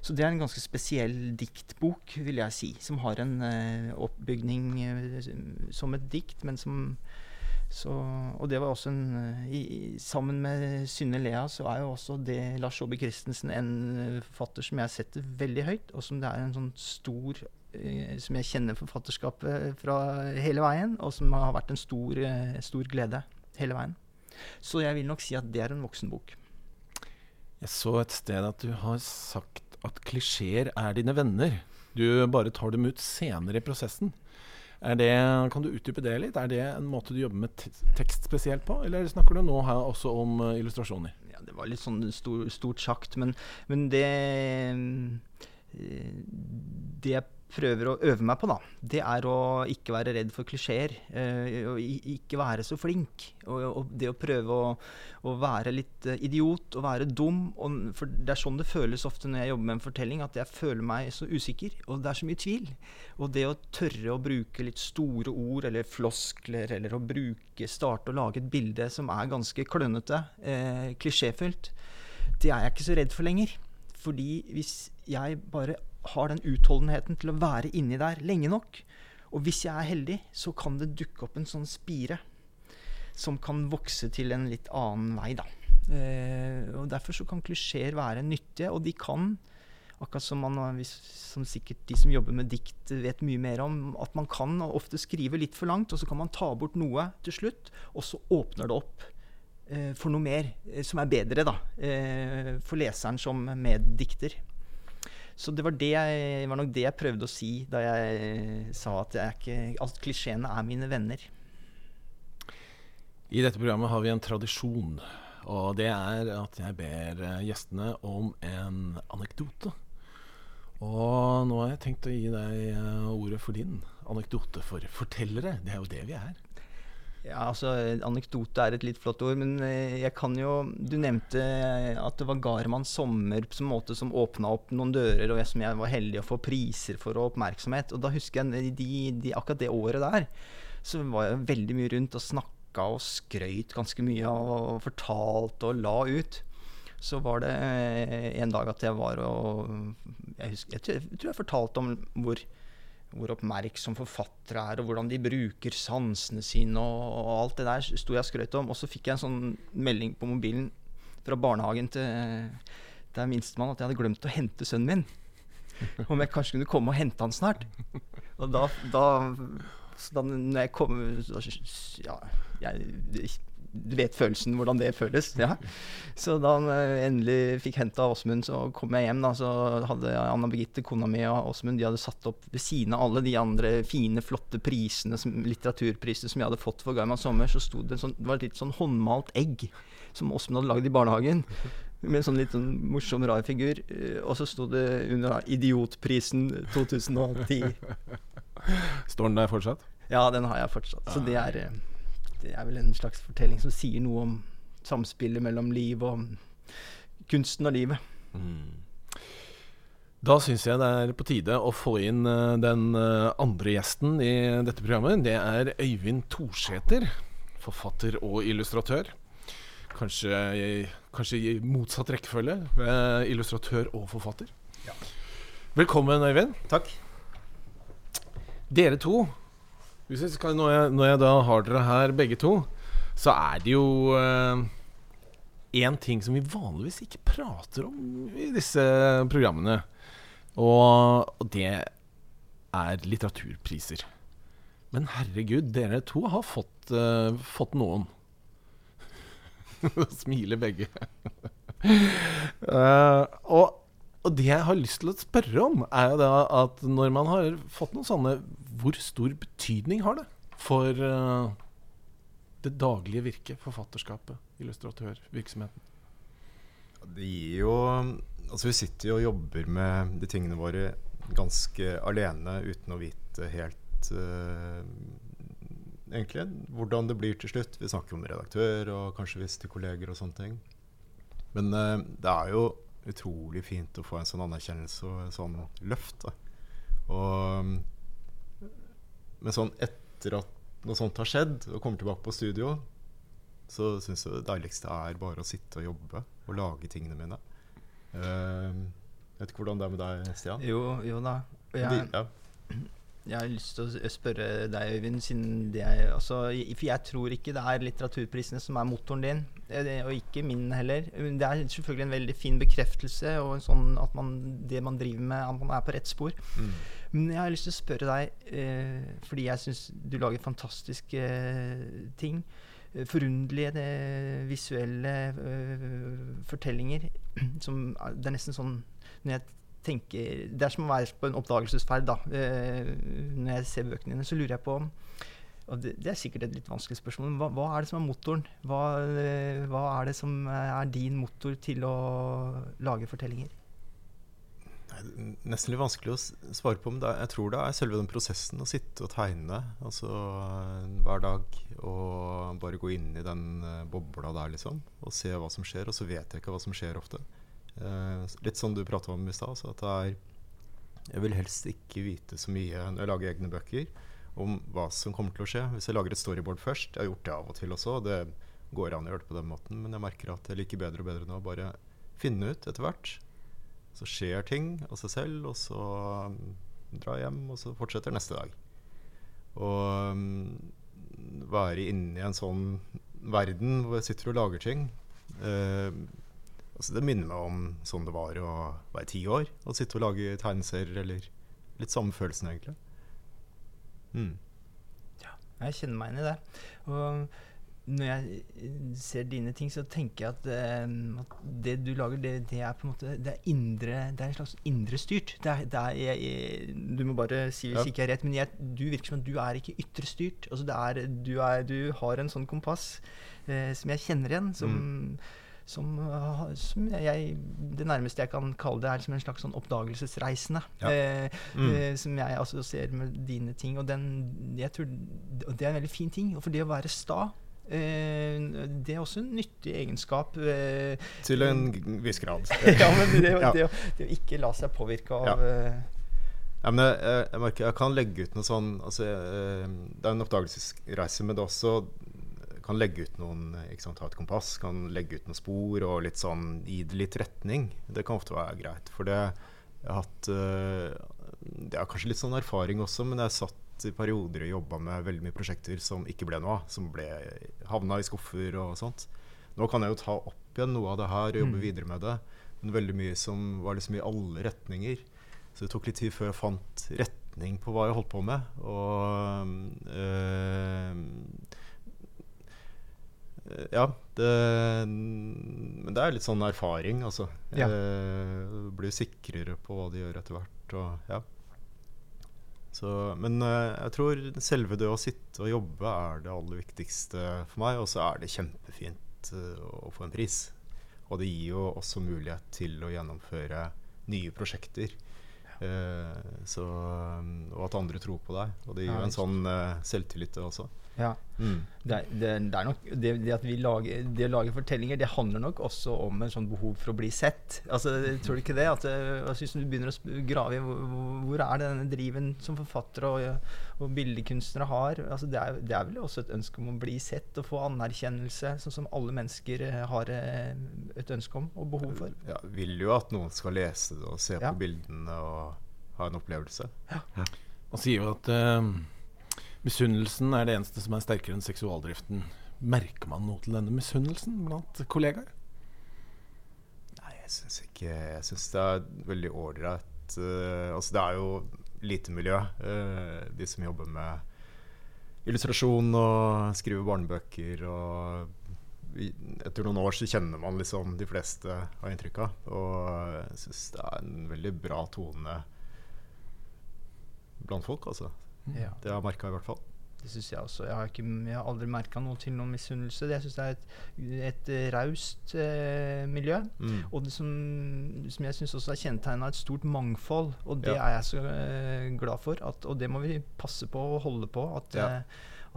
Så det er en ganske spesiell diktbok, vil jeg si. Som har en uh, oppbygning uh, som et dikt, men som så, og det var også en i, Sammen med Synne Lea så er jo også det Lars Saabye Christensen en forfatter som jeg setter veldig høyt, og som det er en sånn stor Eh, som jeg kjenner forfatterskapet fra hele veien, og som har vært en stor, eh, stor glede hele veien. Så jeg vil nok si at det er en voksenbok. Jeg så et sted at du har sagt at klisjeer er dine venner. Du bare tar dem ut senere i prosessen. Det, kan du utdype det litt? Er det en måte du jobber med tekst spesielt på, eller snakker du nå her også om uh, illustrasjoner? Ja, Det var litt sånn stor, stort sagt, men, men det Det jeg prøver å øve meg på, da, det er å ikke være redd for klisjeer. Eh, og ikke være så flink. Og, det å prøve å, å, være litt eh, idiot og være dum. Og, for det er sånn det føles ofte når jeg jobber med en fortelling, at jeg føler meg så usikker. Og det er så mye tvil. Og det å tørre å bruke litt store ord eller floskler, eller å bruke, starte å lage et bilde som er ganske klønete, eh, klisjéfylt, det er jeg ikke så redd for lenger. Fordi hvis jeg bare har den utholdenheten til å være inni der lenge nok. Og hvis jeg er heldig, så kan det dukke opp en sånn spire som kan vokse til en litt annen vei, da. Eh, og Derfor så kan klisjeer være nyttige, og de kan, akkurat som, man, som sikkert de som jobber med dikt vet mye mer om, at man kan ofte skrive litt for langt, og så kan man ta bort noe til slutt, og så åpner det opp eh, for noe mer eh, som er bedre, da, eh, for leseren som meddikter. Så det var, det jeg, var nok det jeg prøvde å si da jeg sa at, jeg ikke, at klisjeene er mine venner. I dette programmet har vi en tradisjon, og det er at jeg ber eh, gjestene om en anekdote. Og nå har jeg tenkt å gi deg eh, ordet for din anekdote for fortellere. Det er jo det vi er. Ja, altså Anekdote er et litt flott ord, men eh, jeg kan jo Du nevnte eh, at det var Garman sommer på en måte som åpna opp noen dører, og jeg, som jeg var heldig å få priser for og oppmerksomhet. Og da husker jeg de, de, akkurat det året der, så var jeg veldig mye rundt og snakka og skrøyt ganske mye og fortalte og la ut. Så var det eh, en dag at jeg var og Jeg, husker, jeg tror jeg fortalte om hvor hvor oppmerksom forfattere er, og hvordan de bruker sansene sine, og, og alt det der sto jeg og skrøt om. Og så fikk jeg en sånn melding på mobilen fra barnehagen til til minstemann at jeg hadde glemt å hente sønnen min. [laughs] Om jeg kanskje kunne komme og hente han snart. Og da, da, da når jeg kom Ja, jeg, vet følelsen, hvordan det føles. Ja. Så da jeg endelig fikk henta Åsmund, så kom jeg hjem. da, Så hadde Anna Birgitte, kona mi og Åsmund de hadde satt opp ved siden av alle de andre fine, flotte prisene, som, litteraturprisene som jeg hadde fått for Gaima sommer, så sto det, sånn, det var et litt sånn håndmalt egg som Åsmund hadde lagd i barnehagen. Med en sånn litt sånn morsom, rar figur. Og så sto det under 'Idiotprisen 2010'. Står den der fortsatt? Ja, den har jeg fortsatt. Så det er eh, det er vel en slags fortelling som sier noe om samspillet mellom liv og kunsten og livet. Mm. Da syns jeg det er på tide å få inn eh, den eh, andre gjesten i dette programmet. Det er Øyvind Torsæter, forfatter og illustratør. Kanskje, kanskje i motsatt rekkefølge. eh, illustratør og forfatter. Velkommen, Øyvind. Takk. Dere to, skal, når, jeg, når jeg da har dere her begge to, så er det jo én ting som vi vanligvis ikke prater om i disse programmene. Og, og det er litteraturpriser. Men herregud, dere to har fått, eh, fått noen. [laughs] Smiler begge. uh, og, og det jeg har lyst til å spørre om, er jo da at når man har fått noen sånne Hvor stor betydning har det for eh, det daglige virket, forfatterskapet, illustratørvirksomheten? Det gir jo Altså, vi sitter jo og jobber med de tingene våre ganske alene uten å vite helt uh, Egentlig hvordan det blir til slutt. Vi snakker om redaktør og kanskje visst til kolleger og sånne ting. Men uh, det er jo utrolig fint å få en sånn anerkjennelse og en sånn løft. Da. Og Men sånn etter at noe sånt har skjedd, og kommer tilbake på studio, så syns jeg det deiligste er bare å sitte og jobbe og lage tingene mine. Uh, vet ikke hvordan det er med deg, Stian? Jo, jo da. Jeg, ja. jeg har lyst til å spørre deg, Øyvind, siden det er altså, For jeg tror ikke det er litteraturprisene som er motoren din, eh, og ikke min heller. Det er selvfølgelig en veldig fin bekreftelse, og sånn at man, det man driver med, at man er på rett spor. Mm. Men jeg har lyst til å spørre deg, eh, fordi jeg syns du lager fantastiske eh, ting. eh, Forunderlige, visuelle eh, fortellinger. [clears throat] Som, er- det er nesten sånn når jeg tenker Det er som å være på en oppdagelsesferd. da. Eh, når jeg ser bøkene dine, så lurer jeg på og det, det er sikkert et litt vanskelig spørsmål, hva, hva er det som er motoren? Hva, eh, hva er det som er din motor til å lage fortellinger? Nesten litt vanskelig å svare på, men er, jeg tror det er selve den prosessen å sitte og tegne altså, eh, hver dag. Og bare gå inn i den eh, bobla der, liksom. Og se hva som skjer. Og så vet jeg ikke hva som skjer ofte. Eh, litt sånn du prata om i stad. er Jeg vil helst ikke vite så mye når jeg lager egne bøker, om hva som kommer til å skje. Hvis jeg lager et storyboard først Jeg har gjort det av og til også, og det går an å gjøre det på den måten, men jeg merker at jeg liker bedre og bedre nå å bare finne ut etter hvert. Så skjer ting av seg selv, og så um, drar jeg hjem, og så fortsetter neste dag. Og um, være inne i en sånn verden hvor jeg sitter og lager ting uh, altså Det minner meg om sånn det var å være ti år og sitte og lage tegneserier, eller litt samme følelsen, egentlig. Mm. Jeg kjenner meg inn i det. Og når jeg eh, ser dine ting, så tenker jeg at, eh, at det du lager, det, det er på en måte Det er indre Det er en slags indre styrt. Det er, det er, jeg, jeg, du må bare si hvis Ja. ikke jeg er rett, men jeg, du virker som at du er ikke ytre styrt. Altså det er, du, er, du har en sånn kompass eh, som jeg kjenner igjen, som som, uh, som jeg, Det nærmeste jeg kan kalle det, er som en slags sånn oppdagelsesreisende. Ja. Eh, Mm. eh, som jeg assosierer med dine ting. Og den, jeg tror, det er en veldig fin ting. Og for det å være sta det er også en nyttig egenskap. Eh, Til en viss grad. [laughs] ja, men det, det, det, det å ikke la seg påvirke av Ja. eh, Ja, men jeg, jeg, merker jeg kan legge ut noe sånn altså, Det er en oppdagelsesreise, men det også kan legge ut noen ikke sant, Ha et kompass, kan legge ut noen spor og litt sånn gi det litt retning. Det kan ofte være greit. For det jeg har hatt eh, Det er kanskje litt sånn erfaring også, men jeg satt i perioder og jobba med veldig mye prosjekter som ikke ble noe av. Som ble havna i skuffer og sånt. Nå kan jeg jo ta opp igjen noe av det her og jobbe Mm. videre med det. Men veldig mye som var liksom i alle retninger. Så det tok litt tid før jeg fant retning på hva jeg holdt på med. Og øh, øh, Ja, det Men det er litt sånn erfaring, altså. Ja. Jeg blir sikrere på hva de gjør etter hvert. Og, ja. Så, men øh, jeg tror selve det å sitte og jobbe er det aller viktigste for meg. Og så er det kjempefint øh, å få en pris. Og det gir jo også mulighet til å gjennomføre nye prosjekter. Ja. så, um, og at andre tror på deg. Og det gir jo en sånn eh, selvtillit det også. Ja. Mm. Det, det, det er nok det, det at vi lager Det å lage fortellinger, det handler nok også om en sånn behov for å bli sett. Altså, Tror du ikke det? At eh, altså, Hvis du begynner å grave i hvor, hvor- er det denne driven som forfattere og, og billedkunstnere har altså, det, er, det er vel også et ønske om å bli sett og få anerkjennelse, sånn som alle mennesker eh, har eh, et ønske om og behov for. Ja, vil jo at noen skal lese det og se Ja. på bildene og ha en opplevelse. Man sier jo at eh, misunnelsen er det eneste som er sterkere enn seksualdriften. Merker man noe til denne misunnelsen blant kollegaer? Nei, jeg syns ikke Jeg syns det er veldig ålreit uh, Altså, det er jo lite miljø, uh, de som jobber med illustrasjon og skriver barnebøker og etter noen år så kjenner man liksom de fleste, av inntrykka. Og jeg syns det er en veldig bra tone blant folk, altså. Ja. Det har jeg merka i hvert fall. Det syns jeg også. Jeg har, ikke, jeg har aldri merka noe til noen misunnelse. Jeg syns det er et, et eh, raust eh, miljø. Mm. Og det som, som jeg syns også er kjennetegna et stort mangfold. Og det Ja. er jeg så eh, glad for. At, og det må vi passe på og holde på. At, Ja. eh,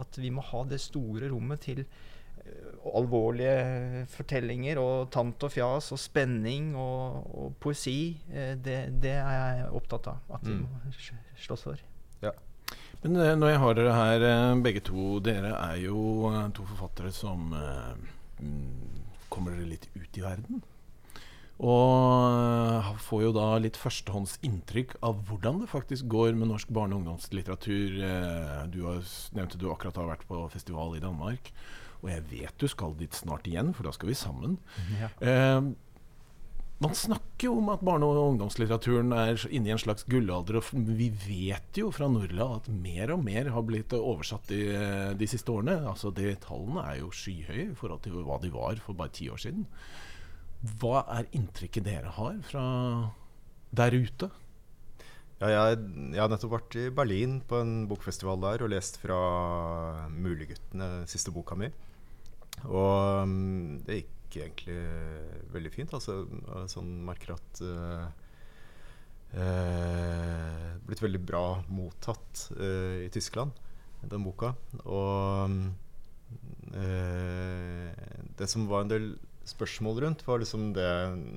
at vi må ha det store rommet til eh, alvorlige fortellinger og tant og fjas og spenning og, og poesi. Eh, det, det er jeg opptatt av. At vi Mm. må slåss for. Men eh, når jeg har dere her, eh, begge to, dere er jo eh, to forfattere som mm, kommer dere litt ut i verden. Og får jo da litt førstehånds inntrykk av hvordan det faktisk går med norsk barne- og ungdomslitteratur. Du har, nevnte du akkurat har vært på festival i Danmark. Og jeg vet du skal dit snart igjen, for da skal vi sammen. Ja. Eh, man snakker jo om at barne- og ungdomslitteraturen er inne i en slags gullalder. Og vi vet jo fra Norla at mer og mer har blitt oversatt de, de siste årene. Altså de Tallene er jo skyhøye i forhold til hva de var for bare ti år siden. Hva er inntrykket dere har fra der ute? Ja, jeg, jeg har nettopp vært i Berlin på en bokfestival der og lest fra Muleguttene, siste boka mi. Og mm, det gikk egentlig veldig fint. Altså, jeg sånn merker at eh, Blitt veldig bra mottatt eh, i Tyskland, den boka. Og eh, det som var en del spørsmål rundt, var liksom det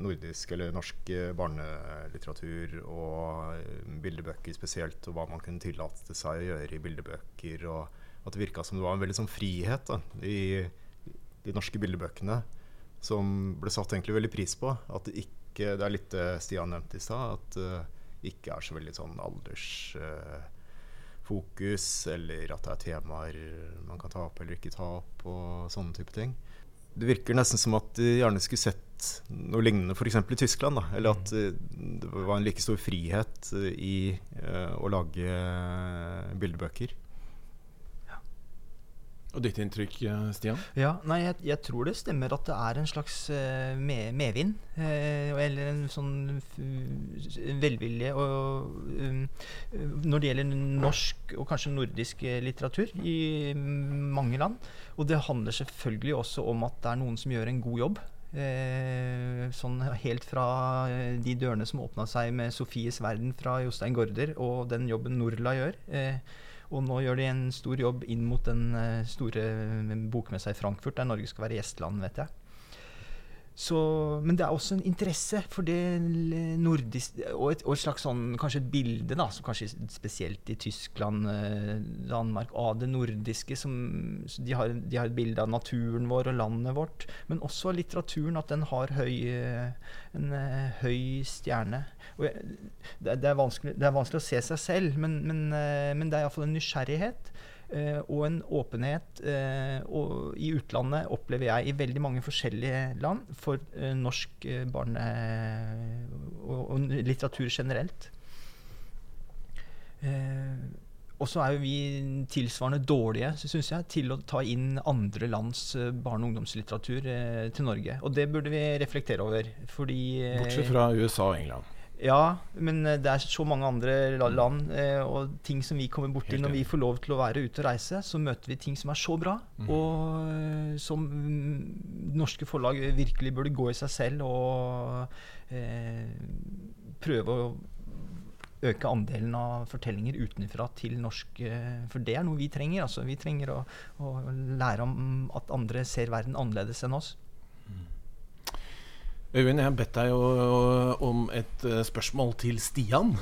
nordisk eller norsk eh, barnelitteratur og eh, bildebøker spesielt, og hva man kunne tillate seg å gjøre i bildebøker. Og at det virka som det var en veldig sånn frihet da, i de norske bildebøkene som ble satt egentlig veldig pris på. At det ikke Det er litt det Stian nevnte i stad, at det ikke er så veldig sånn aldersfokus, eller at det er temaer man kan ta opp eller ikke ta opp, og sånne type ting. Det virker nesten som at de gjerne skulle sett noe lignende f.eks. i Tyskland. Da. Eller at eh, det var en like stor frihet eh, i eh, å lage eh, bildebøker. Og ditt inntrykk, eh, Stian? Ja, nei, jeg, jeg tror det stemmer at det er en slags med, medvind. eh, eller en sånn velvilje og, um, når det gjelder norsk og kanskje nordisk litteratur i mange land. Og det handler selvfølgelig også om at det er noen som gjør en god jobb. Eh, sånn helt fra de dørene som åpna seg med 'Sofies verden' fra Jostein Gaarder, og den jobben Norla gjør. Eh, og nå gjør de en stor jobb inn mot den eh, store eh, bokmessa i Frankfurt, der Norge skal være gjestland, vet jeg. Så, men det er også en interesse for det nordiske og et, og et slags sånn, kanskje et bilde, da, kanskje spesielt i Tyskland, eh, Danmark, av det nordiske. Som, de, har, de har et bilde av naturen vår og landet vårt, men også av litteraturen, at den har høy, eh, en eh, høy stjerne. Jeg, det, det, er det er vanskelig å se seg selv, men, men, men det er iallfall en nysgjerrighet. Eh, og en åpenhet eh, og i utlandet, opplever jeg, i veldig mange forskjellige land, for eh, norsk barne- og, og litteratur generelt. Og så er jo vi tilsvarende dårlige, synes jeg, til å ta inn andre lands barne- og ungdomslitteratur til Norge. Og det burde vi reflektere over, fordi Bortsett fra USA og England. Ja, men eh, det er så mange andre land eh, og ting som vi kommer borti når vi får lov til å være ute og reise. Så møter vi ting som er så bra, mm. og eh, som mm, norske forlag virkelig burde gå i seg selv og eh, prøve å øke andelen av fortellinger utenfra til norsk. For det er noe vi trenger. altså Vi trenger å, å lære om at andre ser verden annerledes enn oss. Øyvind, jeg har bedt deg om et eh, spørsmål til Stian.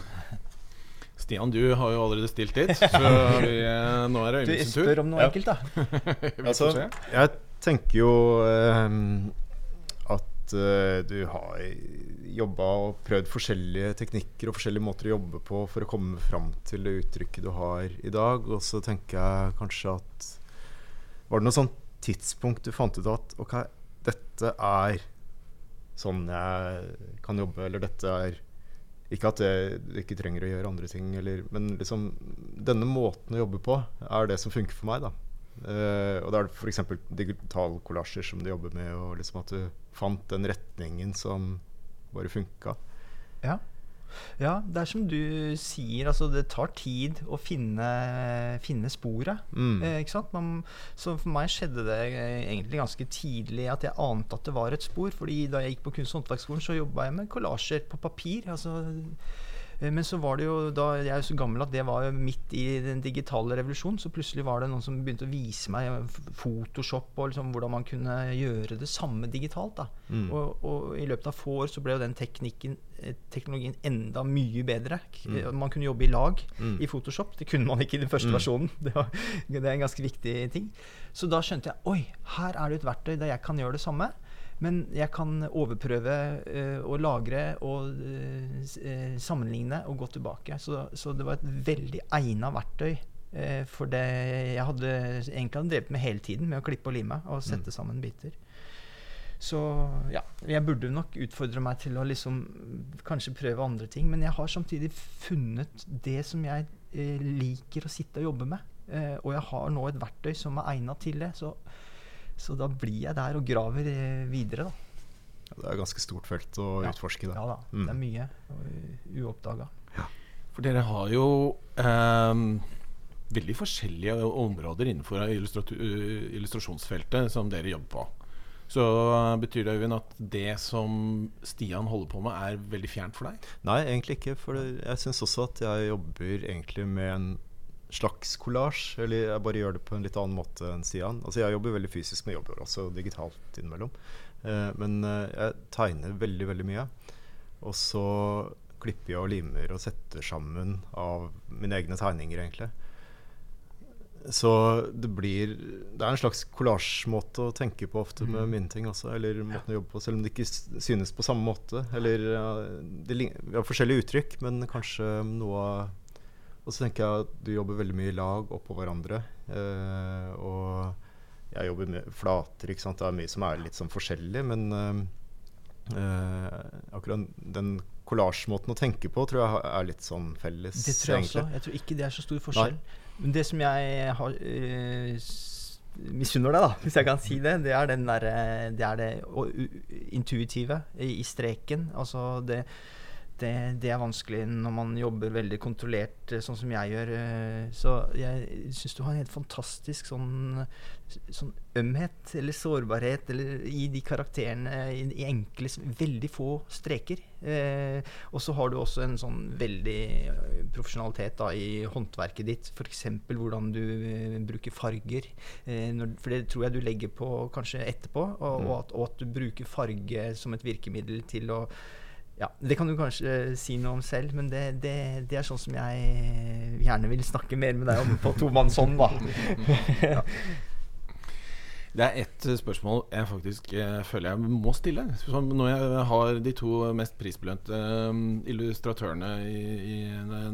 Stian, du har jo allerede stilt ditt, så vi, eh, nå er det Du Øyvind sin tur. spør om noe Ja. enkelt, da. [laughs] Altså, jeg tenker jo ehm, at eh, du har jobba og prøvd forskjellige teknikker og forskjellige måter å jobbe på for å komme fram til det uttrykket du har i dag. Og så tenker jeg kanskje at Var det noe sånt tidspunkt du fant ut at OK, dette er sånn jeg kan jobbe, eller dette er ikke at jeg ikke trenger å gjøre andre ting, eller, men liksom denne måten å jobbe på er det som funker for meg. da. Uh, og da er det f.eks. digital kollasjer som du jobber med, og liksom at du fant den retningen som bare funka. Ja. Ja, det er som du sier, altså det tar tid å finne, finne sporet. Mm. Eh, ikke sant? Man, så for meg skjedde det eh, egentlig ganske tidlig at jeg ante at det var et spor. fordi da jeg gikk på kunst- og håndverksskolen, så jobba jeg med kollasjer på papir. altså eh, men så var det jo da Jeg er så gammel at det var jo midt i den digitale revolusjonen. Så plutselig var det noen som begynte å vise meg Photoshop og liksom hvordan man kunne gjøre det samme digitalt. da Mm. og, og i løpet av få år så ble jo den teknikken, teknologien enda mye bedre. Mm. Man kunne jobbe i lag Mm. i Photoshop. Det kunne man ikke i den første Mm. versjonen. [laughs] Det, var, det er en ganske viktig ting. Så da skjønte jeg oi, her er det et verktøy der jeg kan gjøre det samme. Men jeg kan overprøve eh, og lagre og uh, sammenligne og gå tilbake. Så, så det var et veldig egna verktøy. uh, for det jeg hadde egentlig hadde drevet med hele tiden, med å klippe og lime og sette Mm. sammen biter. Så ja, jeg burde nok utfordre meg til å liksom kanskje prøve andre ting. Men jeg har samtidig funnet det som jeg eh, liker å sitte og jobbe med. Eh, og jeg har nå et verktøy som er egna til det. Så, så da blir jeg der og graver eh, videre, da. Det er et ganske stort felt å Ja. utforske. Da. Ja da. Mm. Det er mye uoppdaga. Ja. For dere har jo ehm, veldig forskjellige områder innenfor uh, illustrasjonsfeltet som dere jobber på. Så betyr det Øyvind, at det som Stian holder på med, er veldig fjernt for deg? Nei, egentlig ikke. For jeg syns også at jeg jobber egentlig med en slags kollasj. Eller jeg bare gjør det på en litt annen måte enn Stian. Altså Jeg jobber veldig fysisk, men jobber også digitalt innimellom. Eh, men eh, jeg tegner veldig, veldig mye. Og så klipper jeg og limer og setter sammen av mine egne tegninger, egentlig. Så det blir Det er en slags kollasjmåte å tenke på ofte med mine ting også. Eller måten å jobbe på, selv om det ikke synes på samme måte. Eller ja, det, Vi har forskjellige uttrykk, men kanskje noe Og så tenker jeg at du jobber veldig mye i lag oppå hverandre. Eh, og jeg jobber med flater, ikke sant. Det er mye som er litt sånn forskjellig, men eh, eh, akkurat den kollasjmåten å tenke på tror jeg er litt sånn felles. Det tror jeg også. Jeg tror ikke det er så stor forskjell. Men det som jeg har uh, misunner deg, da, hvis jeg kan si det, det er den derre Det det intuitive i streken. Altså det, det, det er vanskelig når man jobber veldig kontrollert, eh, sånn som jeg gjør. eh, Så jeg syns du har en helt fantastisk sånn, sånn ømhet eller sårbarhet eller i de karakterene i, i enkle, veldig få streker. Eh, og så har du også en sånn veldig eh, profesjonalitet da, i håndverket ditt. F.eks. hvordan du eh, bruker farger. Eh, når, for det tror jeg du legger på kanskje etterpå. Og, Mm. og, at, og at du bruker farge som et virkemiddel til å ja, Det kan du kanskje eh, si noe om selv, men det, det, det er sånn som jeg gjerne vil snakke mer med deg om på tomannshånd, da. [laughs] Det er ett eh, spørsmål jeg faktisk jeg føler jeg må stille. Som når jeg har de to mest prisbelønte eh, illustratørene i, i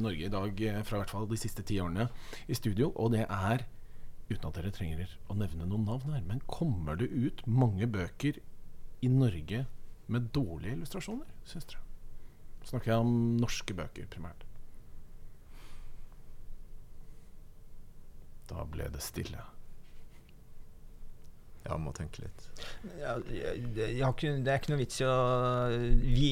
Norge i dag, eh, fra hvert fall de siste ti årene, i studio. Og det er, uten at dere trenger å nevne noen navn her, men kommer det ut mange bøker i Norge med dårlige illustrasjoner, syns dere? Snakker jeg om norske bøker primært. Da ble det stille. Ja, må tenke litt. Ja, det, jeg har ikke, det er ikke noe vits i å vi,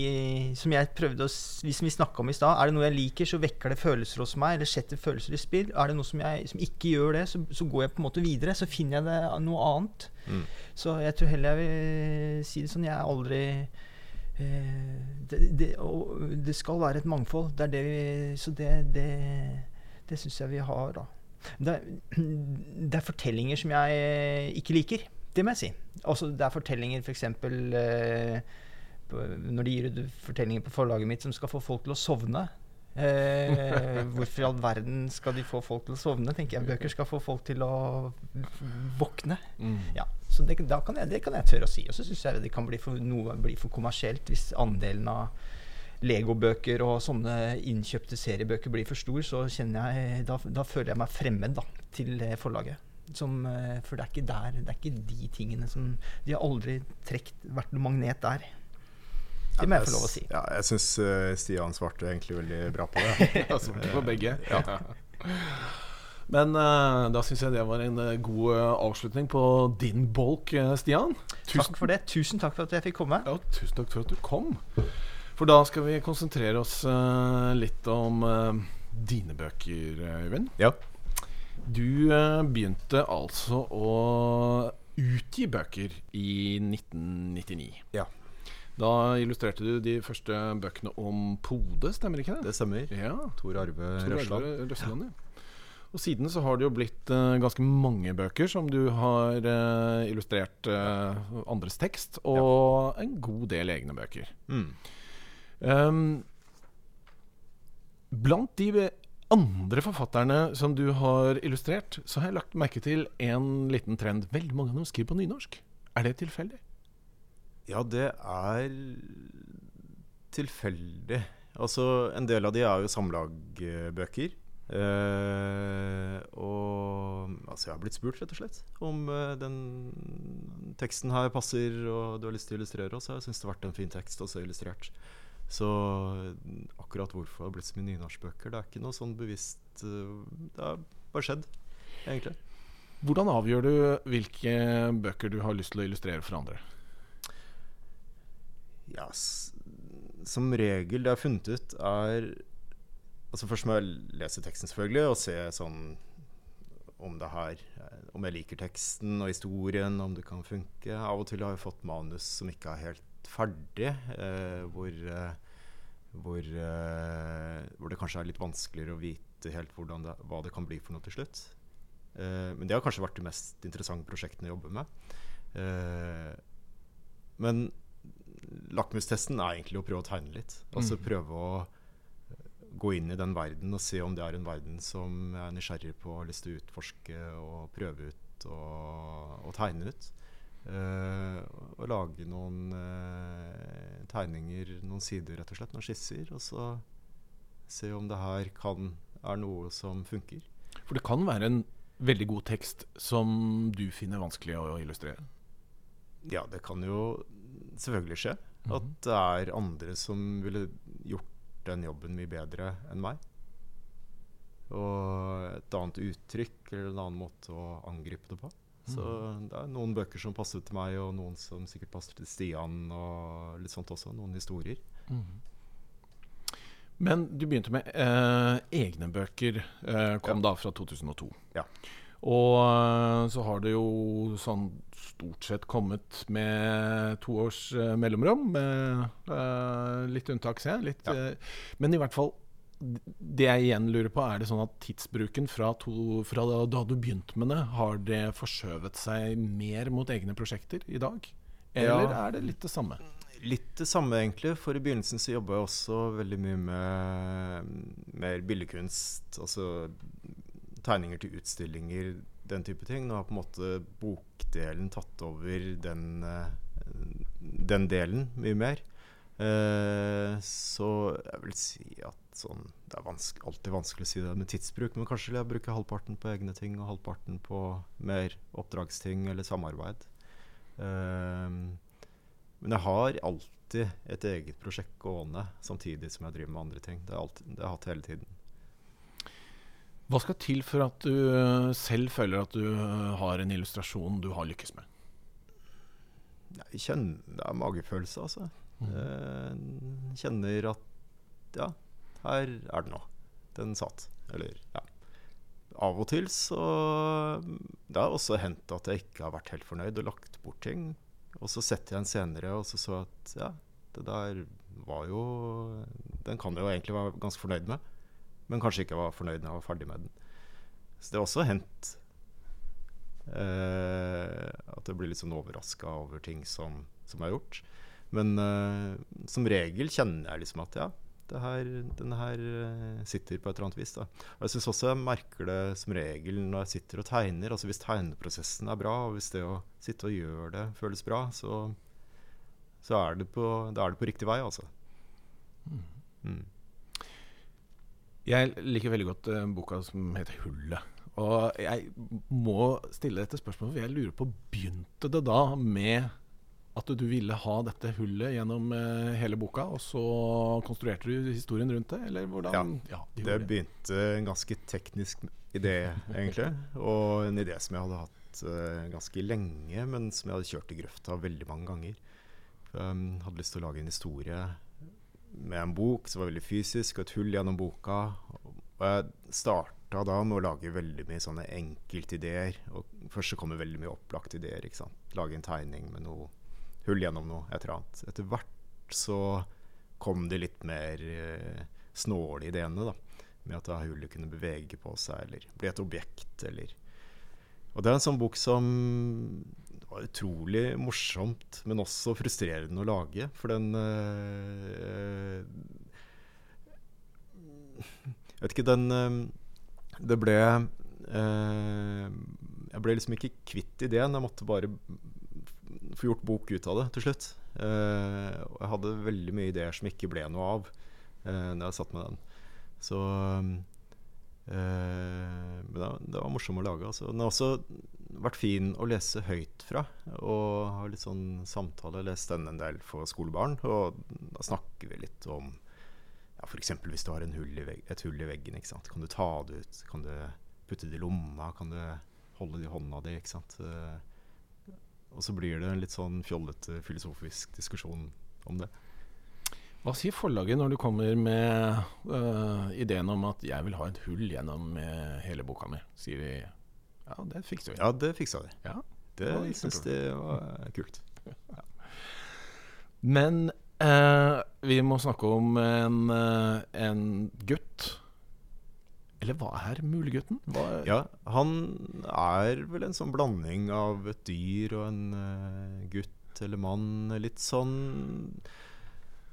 Som jeg prøvde å vi, Som vi snakka om i stad, er det noe jeg liker, så vekker det følelser hos meg, eller setter følelser i spill. Er det noe som, jeg, som ikke gjør det, så, så går jeg på en måte videre. Så finner jeg det noe annet. Mm. Så jeg tror heller jeg vil si det sånn Jeg er aldri eh, det, det, og det skal være et mangfold. Det er det vi, så det, det, det syns jeg vi har, da. Det, er- [clears throat] det er fortellinger som jeg ikke liker. Det må jeg si. Også det er fortellinger f.eks. Eh, når de gir ut fortellinger på forlaget mitt som skal få folk til å sovne. Eh, [laughs] hvorfor i all verden skal de få folk til å sovne? tenker jeg Bøker skal få folk til å våkne. Mm. Ja, så det, da kan jeg, det kan jeg tørre å si. Og så syns jeg det kan bli for, noe bli for kommersielt hvis andelen av legobøker og sånne innkjøpte seriebøker blir for stor. Så kjenner jeg, da, da føler jeg meg fremmed da, til eh, forlaget. Som, eh, for det er ikke der, det er ikke de tingene som De har aldri trekt, vært noe magnet der. Det må jeg få lov å si. Ja, jeg syns Stian svarte egentlig veldig bra på det. [laughs] Ja, svarte på begge. [laughs] Men uh, da syns jeg det var en uh, god eh, avslutning på din bolk, eh, Stian. Tusen, Takk for det. Tusen takk for at jeg fikk komme. ja, tusen takk for at du kom. For da skal vi konsentrere oss eh, litt om eh, dine bøker, eh, Øyvind. Ja. Du eh, begynte altså å utgi bøker i 1999. Ja. Da illustrerte du de første bøkene om Pode, stemmer ikke det? Det stemmer. Ja. Tor Arve Røsland. Røsland, ja. Og siden så har det jo blitt uh, ganske mange bøker som du har uh, illustrert uh, andres tekst, og en god del egne bøker. Mm. Um, blant de andre forfatterne som du har illustrert, så har jeg lagt merke til en liten trend. Veldig mange av dem skriver på nynorsk. Er det tilfeldig? Ja, det er tilfeldig. Altså, en del av de er jo samlagbøker. Eh, og altså, jeg har blitt spurt, rett og slett, om eh, den teksten her passer, og du har lyst til å illustrere, og så har jeg syntes det har vært en fin tekst også illustrert. Så akkurat hvorfor det har blitt så mye nynorskbøker, det er ikke noe sånn bevisst eh, Det har bare skjedd, egentlig. Hvordan avgjør du hvilke bøker du har lyst til å illustrere for andre? Ja, som regel det jeg har funnet ut, er Altså Først må jeg lese teksten, selvfølgelig, og se sånn om det her Om jeg liker teksten og historien, om det kan funke. Av og til har jeg fått manus som ikke er helt ferdig, eh, hvor, eh, hvor, eh, hvor det kanskje er litt vanskeligere å vite helt det, hva det kan bli for noe til slutt. Eh, men det har kanskje vært de mest interessante prosjektene å jobbe med. Eh, men lakmustesten er egentlig å prøve å tegne litt. Altså Mm. prøve å gå inn i den verden og se om det er en verden som jeg er nysgjerrig på har lyst til å utforske og prøve ut og, og tegne ut. Eh, og lage noen uh, tegninger, noen sider, rett og slett. Noen skisser. Og så se om det her kan, er noe som funker. For det kan være en veldig god tekst som du finner vanskelig å illustrere. Ja, det kan jo selvfølgelig skje. Mhm. At det er andre som ville gjort den jobben mye bedre enn meg. Og et annet uttrykk eller en annen måte å angripe det på. Så det er noen bøker som passer til meg, og noen som sikkert passer til Stian. Og litt sånt også. Noen historier. Men du begynte med eh, egne bøker. Eh, kom da fra 2002. Ja. Og eh, så har det jo sånn stort sett kommet med to års eh, mellomrom. Med eh, litt unntak, ser jeg. Litt, Ja. eh, men i hvert fall Det jeg igjen lurer på, er det sånn at tidsbruken fra, to, fra da, du begynte med det, har det forskjøvet seg mer mot egne prosjekter i dag? Eller Ja. er det litt det samme? Litt det samme, egentlig. For i begynnelsen så jobba jeg også veldig mye med mer billedkunst. Altså tegninger til utstillinger, den type ting. Nå har på en måte bokdelen tatt over den, eh, den delen mye mer. Eh, så jeg vil si at sånn Det er vanske, alltid vanskelig å si det med tidsbruk, men kanskje vil jeg bruke halvparten på egne ting og halvparten på mer oppdragsting eller samarbeid. Um, men jeg har alltid et eget prosjekt gående samtidig som jeg driver med andre ting. Det alltid- det har jeg hatt hele tiden. Hva skal til for at du eh, selv føler at du eh, har en illustrasjon du har lykkes med? Jeg kjenner, det er magefølelse, altså. Jeg kjenner at ja, her er den nå. Den satt. Eller ja. Av og til så Det har også hendt at jeg ikke har vært helt fornøyd og lagt bort ting. Og så setter jeg en senere og så så at ja, Det der var jo Den kan jeg jo egentlig være ganske fornøyd med, men kanskje ikke var fornøyd når jeg var ferdig med den. Så det har også hendt eh, at jeg blir litt sånn overraska over ting som, som har gjort. Men eh, som regel kjenner jeg liksom at ja, det her, denne her eh, sitter på et eller annet vis. Da. Og jeg syns også jeg merker det som regel når jeg sitter og tegner. Altså Hvis tegneprosessen er bra, og hvis det å sitte og gjøre det føles bra, så, så er, det på, er det på riktig vei, altså. Mm. Jeg liker veldig godt uh, boka som heter 'Hullet'. Og jeg må stille dette spørsmålet, for jeg lurer på Begynte det da med at du ville ha dette hullet gjennom uh, hele boka, og så konstruerte du historien rundt det? Eller hvordan? Ja, ja de det begynte en ganske teknisk idé, egentlig. og en idé som jeg hadde hatt uh, ganske lenge, men som jeg hadde kjørt i grøfta veldig mange ganger. Um, hadde lyst til å lage en historie med en bok som var veldig fysisk, og et hull gjennom boka. Og jeg starta da med å lage veldig mye sånne enkeltideer. Og først så kommer veldig mye opplagte ideer. ikke sant? Lage en tegning med noe hull gjennom noe, et eller annet. Etter hvert så kom det litt mer eh, snåle ideene, da. Med at hullet kunne bevege på seg, eller bli et objekt, eller Og det er en sånn bok som var utrolig morsomt, men også frustrerende å lage. For den eh, Jeg vet ikke, den øh, Det ble øh, Jeg ble liksom ikke kvitt ideen. Jeg måtte bare få gjort bok ut av det til slutt. og jeg hadde veldig mye ideer som ikke ble noe av uh, når jeg satt med den. Så men det, det var morsomt å lage. Altså. Den har også vært fin å lese høyt fra. Og ha litt sånn samtale. Lest den en del for skolebarn. Og da snakker vi litt om ja, f.eks. hvis du har hull et hull i veggen. Kan du ta det ut? Kan du putte det i lomma? Kan du holde det i hånda di? Ikke sant? Og så blir det en litt sånn fjollete filosofisk diskusjon om det. Hva sier forlaget når du kommer med uh, ideen om at 'jeg vil ha et hull gjennom hele boka mi'? Sier de ja, det fiksa vi. Ja, det fiksa de. Ja, det det syns de var kult. [laughs] Ja. Men uh, vi må snakke om en, en gutt. Eller hva er Mulegutten? Ja, han er vel en sånn blanding av et dyr og en gutt eller mann. Litt sånn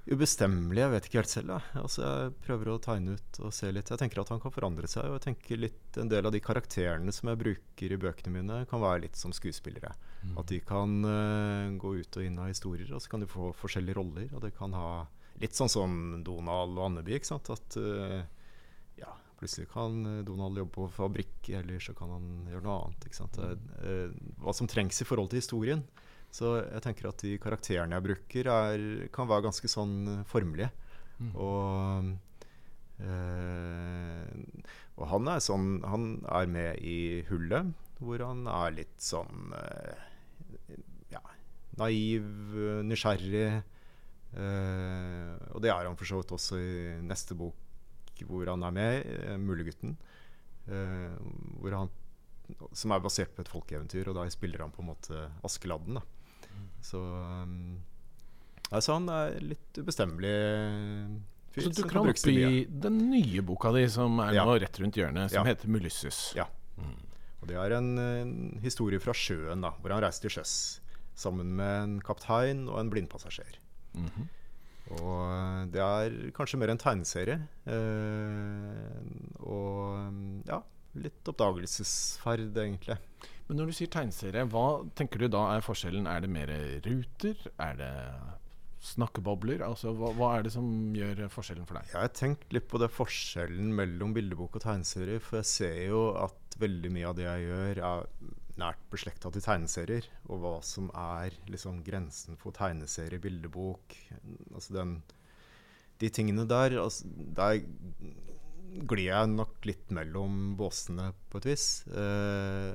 ubestemmelig. Jeg vet ikke helt selv. Jeg. Altså, jeg prøver å tegne ut og se litt. Jeg tenker at han kan forandre seg. Og jeg tenker litt En del av de karakterene som jeg bruker i bøkene mine, kan være litt som skuespillere. Mm. At de kan uh, gå ut og inn av historier, og så kan de få forskjellige roller. Og det kan ha litt sånn som Donald og Anneby. Ikke sant? At uh, plutselig kan Donald jobbe på fabrikk, eller så kan han gjøre noe annet. Ikke sant? Uh, hva som trengs i forhold til historien. Så jeg tenker at de karakterene jeg bruker, er, kan være ganske sånn eh, formelige. Mm. Og, øh, og han er sånn Han er med i Hullet, hvor han er litt sånn øh, ja, naiv, nysgjerrig. Øh, og det er han for så vidt også i neste bok hvor han er med, 'Mulegutten'. hvor han som er basert på et folkeeventyr, og da spiller han på en måte Askeladden. da så um, altså han er litt ubestemmelig fyr. Så dukker han opp i den nye boka di som er ja. nå rett rundt hjørnet, som ja. heter 'Mulyssus'. Ja. Mm. Og det er en, en, historie fra sjøen, da, hvor han reiser til sjøs sammen med en kaptein og en blindpassasjer. Mm -hmm. Og eh, det er kanskje mer en tegneserie. Eh, og ja, litt oppdagelsesferd, egentlig. Men når du sier tegneserie, hva tenker du da er forskjellen? Er det mer ruter? Er det snakkebobler? Altså, hva, hva, er det som gjør forskjellen for deg? Jeg har tenkt litt på det forskjellen mellom bildebok og tegneserie. For jeg ser jo at veldig mye av det jeg gjør, er nært beslekta til tegneserier. Og hva som er liksom grensen for tegneserie, bildebok Altså den De tingene der, altså, der glir jeg nok litt mellom båsene på et vis. Eh,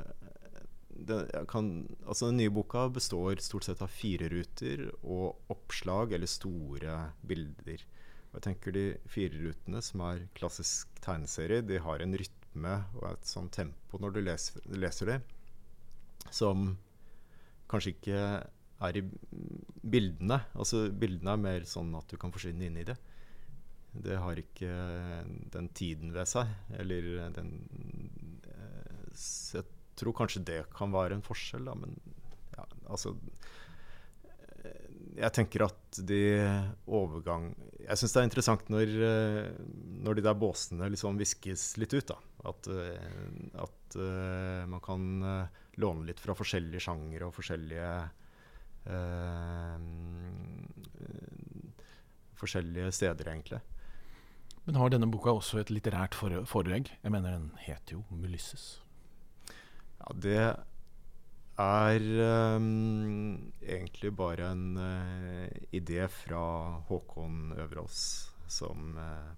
det, kan, altså Den nye boka består stort sett av fire ruter og oppslag eller store bilder. Og jeg tenker De fire rutene, som er klassisk tegneserie, de har en rytme og et sånt tempo når du leser, leser det, som kanskje ikke er i bildene. Altså Bildene er mer sånn at du kan forsvinne inn i det. Det har ikke den tiden ved seg. Eller den eh, jeg tror kanskje det kan være en forskjell, da. Men ja, altså eh, Jeg tenker at de overgang Jeg syns det er interessant når, eh, når de der båsene liksom viskes litt ut. da At, at man kan låne litt fra forskjellige sjangere og forskjellige Forskjellige steder, egentlig. Men har denne boka også et litterært forelegg? Jeg mener, den heter jo 'Mulysses'. Ja, det er um, egentlig bare en uh, idé fra Håkon Øverås, som uh,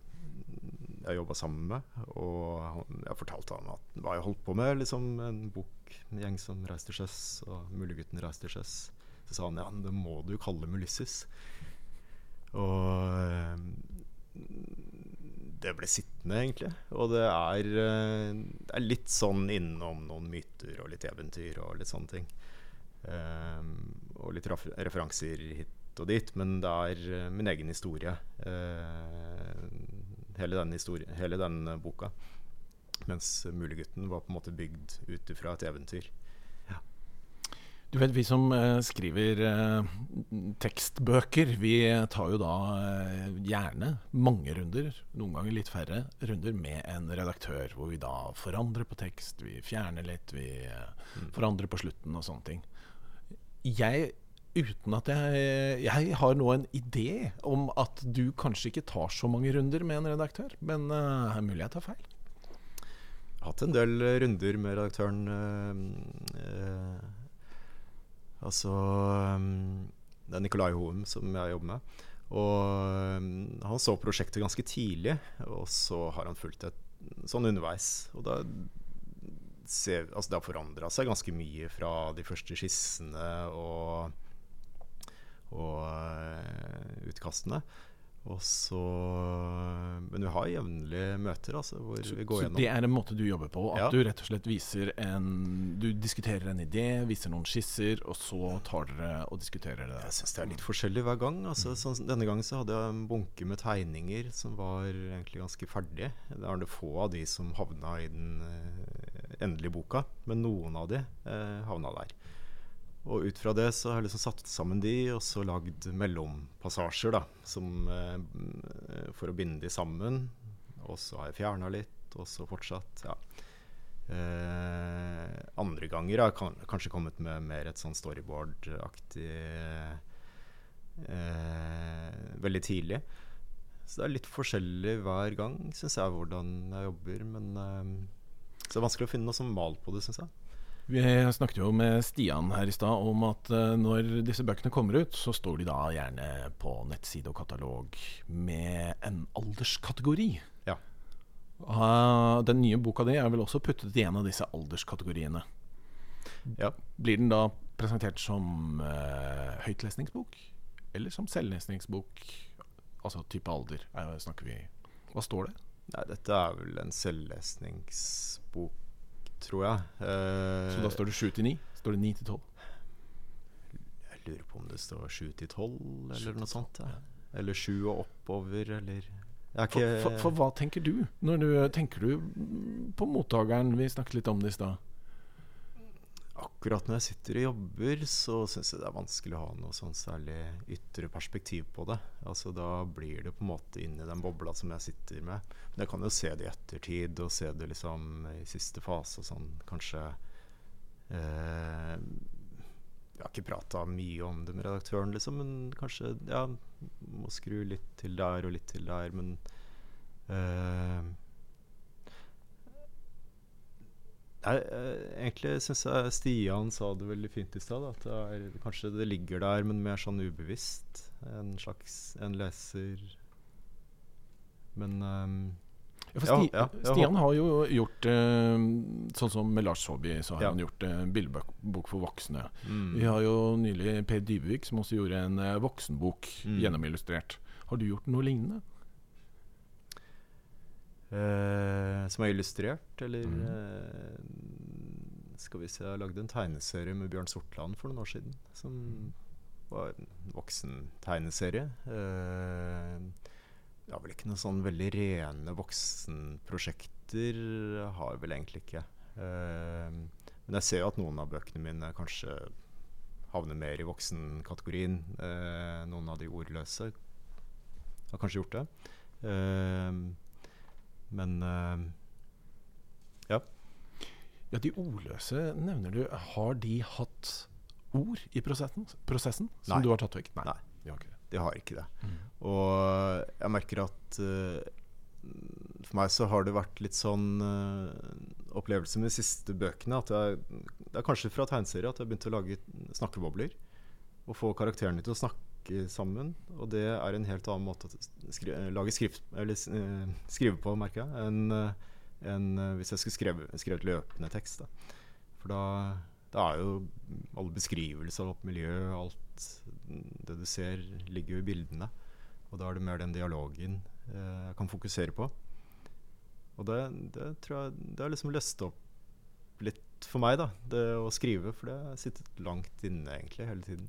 jeg jobba sammen med. Og jeg fortalte ham at hva jeg holdt på med. Liksom en bok, en gjeng som reiste til sjøs, og Mulegutten reiste til sjøs. Så sa han ja, det må du kalle Mulissis. Og um, det ble sittende, egentlig. Og det er, eh, det er, litt sånn innom noen myter og litt eventyr og litt sånne ting. Um, og litt referanser hit og dit. Men det er eh, min egen historie, uh, hele, den hele den boka. Mens 'Mulegutten' var på en måte bygd ut fra et eventyr. Du vet, Vi som eh, skriver eh, tekstbøker, vi tar jo da eh, gjerne mange runder, noen ganger litt færre runder, med en redaktør. Hvor vi da forandrer på tekst, vi fjerner litt, vi mm. forandrer på slutten og sånne ting. Jeg, uten at jeg Jeg har nå en idé om at du kanskje ikke tar så mange runder med en redaktør, men det er mulig jeg tar feil? Jeg har hatt en del runder med redaktøren. Uh, Altså um, Det er Nicolai Hoem som jeg jobber med. Og um, han så prosjektet ganske tidlig, og så har han fulgt et sånn underveis. Og da ser, altså det har forandra seg ganske mye fra de første skissene og, og uh, utkastene. Og så Men vi har jevnlige møter altså, hvor så, vi går gjennom. Så det er en måte du jobber på? At ja. du rett og slett viser en Du diskuterer en idé, viser noen skisser, og så tar dere og diskuterer det? Jeg syns det er litt forskjellig hver gang. Altså, så, denne gangen så hadde jeg en bunke med tegninger som var egentlig ganske ferdige. Det er det få av de som havna i den uh, endelige boka, men noen av de eh, havna der. Og ut fra det så har jeg liksom satt sammen de, og så lagd mellompassasjer, da. Som, eh, for å binde de sammen. Og så har jeg fjerna litt, og så fortsatt. Ja. Eh, andre ganger har jeg kanskje kommet med mer et sånn storyboard-aktig eh, Veldig tidlig. Så det er litt forskjellig hver gang, syns jeg, hvordan jeg jobber. Men eh, så det er vanskelig å finne noe som mal på det, syns jeg. Vi snakket jo med Stian her i stad om at uh, når disse bøkene kommer ut, så står de da gjerne på nettside og katalog med en alderskategori. Ja. Uh, den nye boka di er vel også puttet i en av disse alderskategoriene. Ja. Blir den da presentert som uh, høytlesningsbok? Eller som selvlesningsbok? Altså type alder, snakker vi Hva står det? Nei, dette er vel en selvlesningsbok tror jeg. Uh, så da står det 7 til 9? Står det 9 til 12? Jeg lurer på om det står 7 til 12, eller noe sånt. Ja. Eller 7 og oppover, eller for, for, for, hva tenker du? Når du tenker du på mottakeren? Vi snakket litt om det i stad akkurat når jeg sitter og jobber, så syns jeg det er vanskelig å ha noe sånn særlig ytre perspektiv på det. Altså Da blir det på en måte inni den bobla som jeg sitter med. Men jeg kan jo se det i ettertid, og se det liksom i siste fase og sånn, kanskje. Eh, jeg har ikke prata mye om det med redaktøren, liksom, men kanskje ja, må skru litt til der og litt til der. Men eh, Nei, eh, egentlig syns jeg Stian sa det veldig fint i stad. At det er, kanskje det ligger der, men mer sånn ubevisst. En slags en leser Men um, ja, Sti ja, ja, Stian har jo gjort uh, Sånn som med Lars Saabye, så har han gjort uh, bildebok for voksne. Mm. Vi har jo nylig Per Dybevik som også gjorde en uh, voksenbok mm. gjennomillustrert. Har du gjort noe lignende? Eh, som er illustrert, eller mm. eh, Skal vi se, jeg lagde en tegneserie med Bjørn Sortland for noen år siden. Som var en voksen tegneserie. Eh, jeg har vel ikke noen sånn veldig rene voksenprosjekter. Har jeg vel egentlig ikke. Eh, men jeg ser jo at noen av bøkene mine kanskje havner mer i voksenkategorien. Eh, noen av de ordløse har kanskje gjort det. Eh, men eh, ja. Ja, De ordløse nevner du. Har de hatt ord i prosessen, prosessen som Nei. du har tatt vekk? Nei. De har ikke det. De har ikke det. Mm. Og jeg merker at uh, for meg så har det vært litt sånn uh, opplevelse med de siste bøkene. At jeg, det er kanskje fra tegneserie at jeg begynte å lage snakkebobler. Og få karakterene til å snakke sammen. Og det er en helt annen måte å skri lage skrift, eller, eh, skrive på, merker jeg, enn en eh, hvis jeg skulle skrevet, skrevet løpende tekst. Da. For da, da er jo alle beskrivelser av miljøet, alt det du ser, ligger jo i bildene. Og da er det mer den dialogen eh, jeg kan fokusere på. Og det, det tror jeg Det har liksom løst opp litt for meg, da. Det å skrive. For det har sittet langt inne egentlig hele tiden.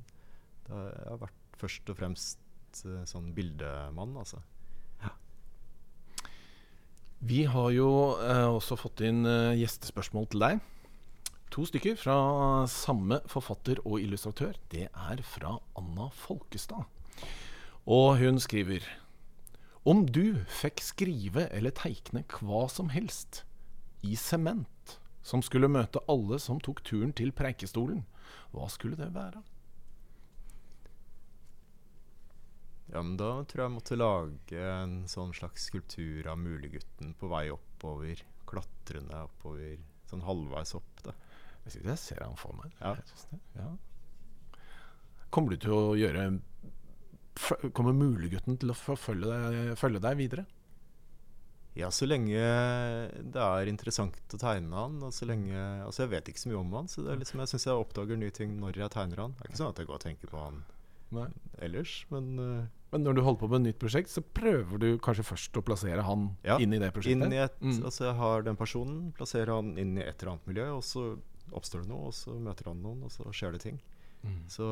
Det har vært først og fremst eh, sånn bildemann, altså. Ja. Vi har jo eh, også fått inn eh, gjestespørsmål til deg. To stykker fra samme forfatter og illustratør. Det er fra Anna Folkestad. Og hun skriver Om du fikk skrive eller teikne hva som helst i sement som skulle møte alle som tok turen til Preikestolen, hva skulle det være? Ja, men da tror jeg jeg måtte lage en sånn slags skulptur av Mulegutten på vei oppover. Klatrende oppover. Sånn halvveis opp, da. Jeg synes jeg ser han for meg. Ja. Det, ja. Kommer du til å gjøre Kommer Mulegutten til å forfølge deg, følge deg videre? Ja, så lenge det er interessant å tegne han, og så lenge Altså, jeg vet ikke så mye om han, så det liksom, jeg syns jeg oppdager nye ting når jeg tegner han. Det er ikke sånn at jeg går og tenker på han Nei. ellers, men eh, Men når du holder på med et nytt prosjekt, så prøver du kanskje først å plassere han Ja, inn i det prosjektet? inn i et Mm. Altså, jeg har den personen, plasserer han inn i et eller annet miljø, og så oppstår det noe, og så møter han noen, og så skjer det ting. Mm. Så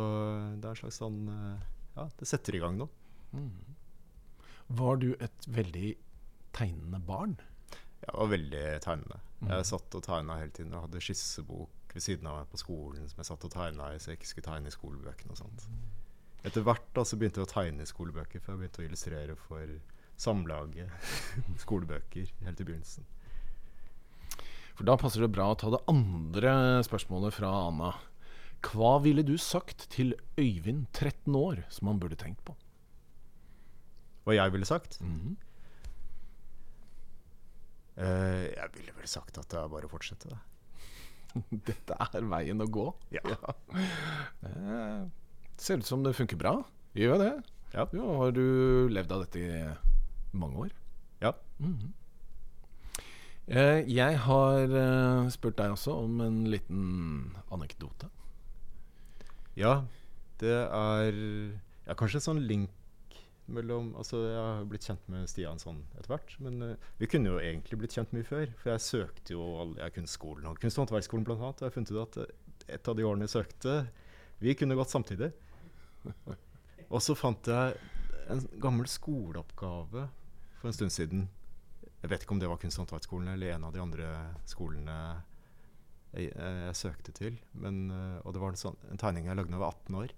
det er en slags sånn eh, Ja, det setter i gang noe. Mm. Var du et veldig tegnende barn? Jeg var veldig tegnende. Mm. Jeg satt og tegna hele tiden. Jeg hadde skissebok ved siden av meg på skolen som jeg satt og tegna i, så jeg ikke skulle tegne i skolebøkene og sånt. Etter hvert da så begynte jeg å tegne skolebøker, for jeg begynte å illustrere for Samlaget [laughs] skolebøker helt i begynnelsen. For da passer det bra å ta det andre spørsmålet fra Anna. Hva ville du sagt til Øyvind, 13 år, som han burde tenkt på? Hva jeg ville sagt? Mm -hmm. uh, jeg ville vel sagt at det er bare å fortsette. det. [laughs] Dette er veien å gå. Ja. [laughs] Eh, ser ut som det funker bra. Gjør det? Ja. Jo, har du levd av dette i mange år? Ja. Mhm. Eh, jeg har eh, spurt deg også om en liten anekdote. Ja, det er ja, kanskje en sånn link mellom Altså, jeg har blitt kjent med Stian sånn etter hvert, men eh, vi kunne jo egentlig blitt kjent mye før. For jeg søkte jo all, jeg kunstskolen og Kunst- og håndverksskolen bl.a. og jeg funnet ut at et av de årene jeg søkte, vi kunne gått samtidig. [laughs] Og så fant jeg en gammel skoleoppgave for en stund siden. Jeg vet ikke om det var Kunst- og håndverksskolen eller en av de andre skolene jeg, jeg søkte til. Men, eh, og det var en, sånn, en tegning jeg lagde da jeg var 18 år,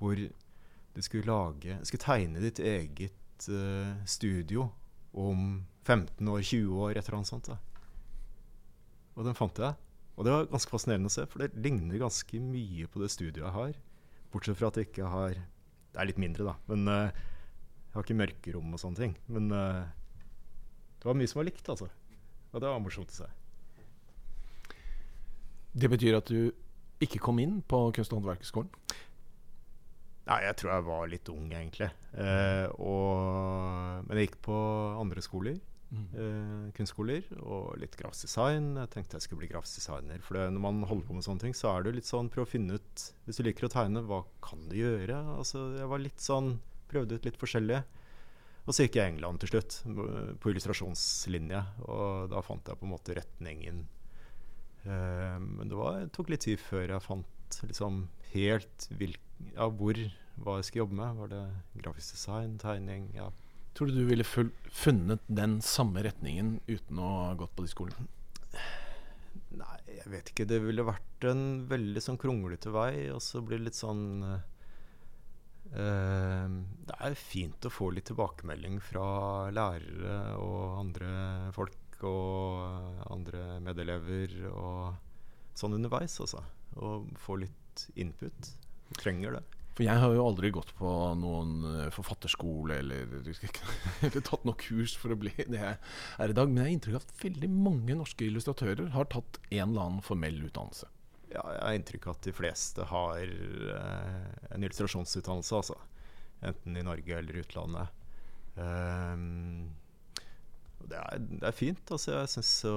hvor du skulle, lage, skulle tegne ditt eget uh, studio om 15 år, 20 år, et eller annet sånt. Da. Og den fant jeg. Og det var ganske fascinerende å se, for det ligner ganske mye på det studioet jeg har. Bortsett fra at jeg ikke har Det er litt mindre, da. Men uh, jeg har ikke mørkerom og sånne ting. Men uh, det var mye som var likt, altså. Og det var morsomt å se. Det betyr at du ikke kom inn på Kunst- og håndverkerskolen? Nei, jeg tror jeg var litt ung, egentlig. Uh, og, men jeg gikk på andre skoler. Eh, kunstskoler og litt grafisk design. Jeg tenkte jeg skulle bli grafisk designer. For det, når man holder på med sånne ting, så er det litt sånn prøv å finne ut Hvis du liker å tegne, hva kan du gjøre? Altså, jeg var litt sånn Prøvde ut litt forskjellig. Og så gikk jeg England til slutt, på illustrasjonslinje. Og da fant jeg på en måte retningen. Eh, men det, var, tok litt tid før jeg fant liksom helt hvilken ja, hvor hva jeg skulle jobbe med. Var det grafisk design, tegning? ja. Tror du du ville funnet den samme retningen uten å ha gått på de skolene? Nei, jeg vet ikke. Det ville vært en veldig sånn kronglete vei. Og så blir det litt sånn uh, Det er fint å få litt tilbakemelding fra lærere og andre folk og andre medelever og sånn underveis, altså. Og få litt input. Du trenger det. For jeg har jo aldri gått på noen eh, forfatterskole eller, [laughs] eller tatt noe kurs for å bli [laughs] det jeg er i dag. Men jeg har inntrykk av at veldig mange norske illustratører har tatt en eller annen formell utdannelse. Ja, jeg har inntrykk av at de fleste har eh, en illustrasjonsutdannelse, altså. Enten i Norge eller utlandet. Um, det, er, det, er, fint. altså jeg synes, så,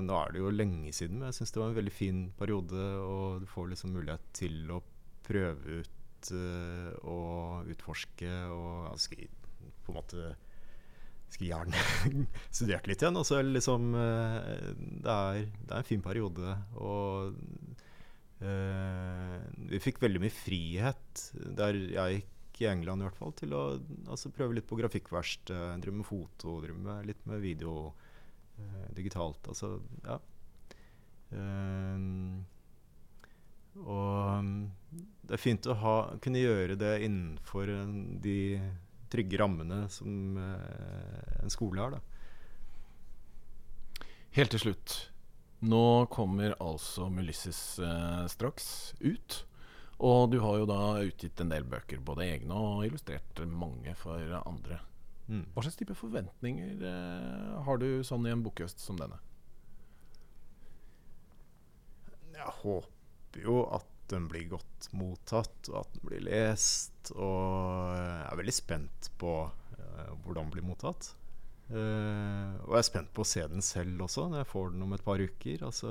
Nå er det jo lenge siden, men jeg syns det var en veldig fin periode. Og du får liksom mulighet til å prøve ut uh, og utforske og jeg på en måte skulle gjerne [laughs] studert litt igjen. Og så liksom uh, det, er, det, er, en fin periode. Og uh, vi fikk veldig mye frihet der jeg gikk i England i hvert fall, til å altså, prøve litt på grafikkverksted, drive med foto, drive med litt med video digitalt. Altså, ja. Uh, og um, det er fint å ha, kunne gjøre det innenfor de trygge rammene som eh, en skole har. Da. Helt til slutt. Nå kommer altså Mulysses eh, straks ut. Og du har jo da utgitt en del bøker, både egne og illustrert mange for andre. Mm. Hva slags type forventninger eh, har du sånn i en bokhøst som denne? Jeg håper jo at den blir godt mottatt, og at den blir lest. Og jeg er veldig spent på uh, hvordan den blir mottatt. Uh, og jeg er spent på å se den selv også, når jeg får den om et par uker. Altså,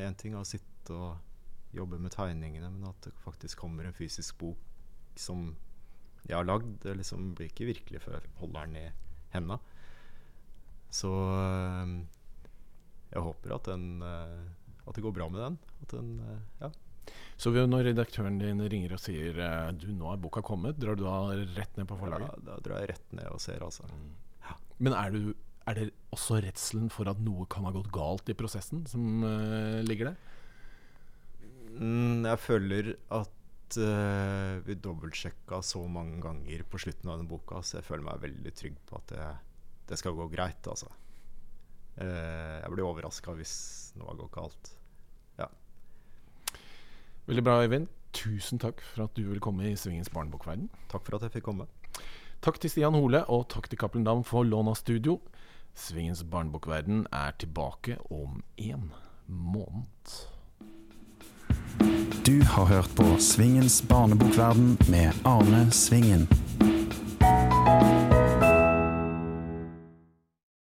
Én ting er å sitte og jobbe med tegningene, men at det faktisk kommer en fysisk bok som jeg har lagd, det liksom blir ikke virkelig før jeg holder den i hendene. Så uh, jeg håper at den at det går bra med den. At den ja. Så når redaktøren din ringer og sier eh, du, nå er boka kommet, drar du da rett ned på forlaget? Ja, da drar jeg rett ned og ser, altså. Mm. Ja. Men er, du, er, det også redselen for at noe kan ha gått galt i prosessen, som uh, ligger der? Mm, jeg føler at uh, vi dobbeltsjekka så mange ganger på slutten av denne boka, så jeg føler meg veldig trygg på at det, det skal gå greit, altså. Uh, jeg blir overraska hvis noe har gått galt. Veldig bra, Øyvind. Tusen takk for at du ville komme i Svingens barnebokverden. Takk for at jeg fikk komme. Takk til Stian Hole, og takk til Cappelen Dam for lån av studio. Svingens barnebokverden er tilbake om en måned. Du har hørt på Svingens barnebokverden med Arne Svingen.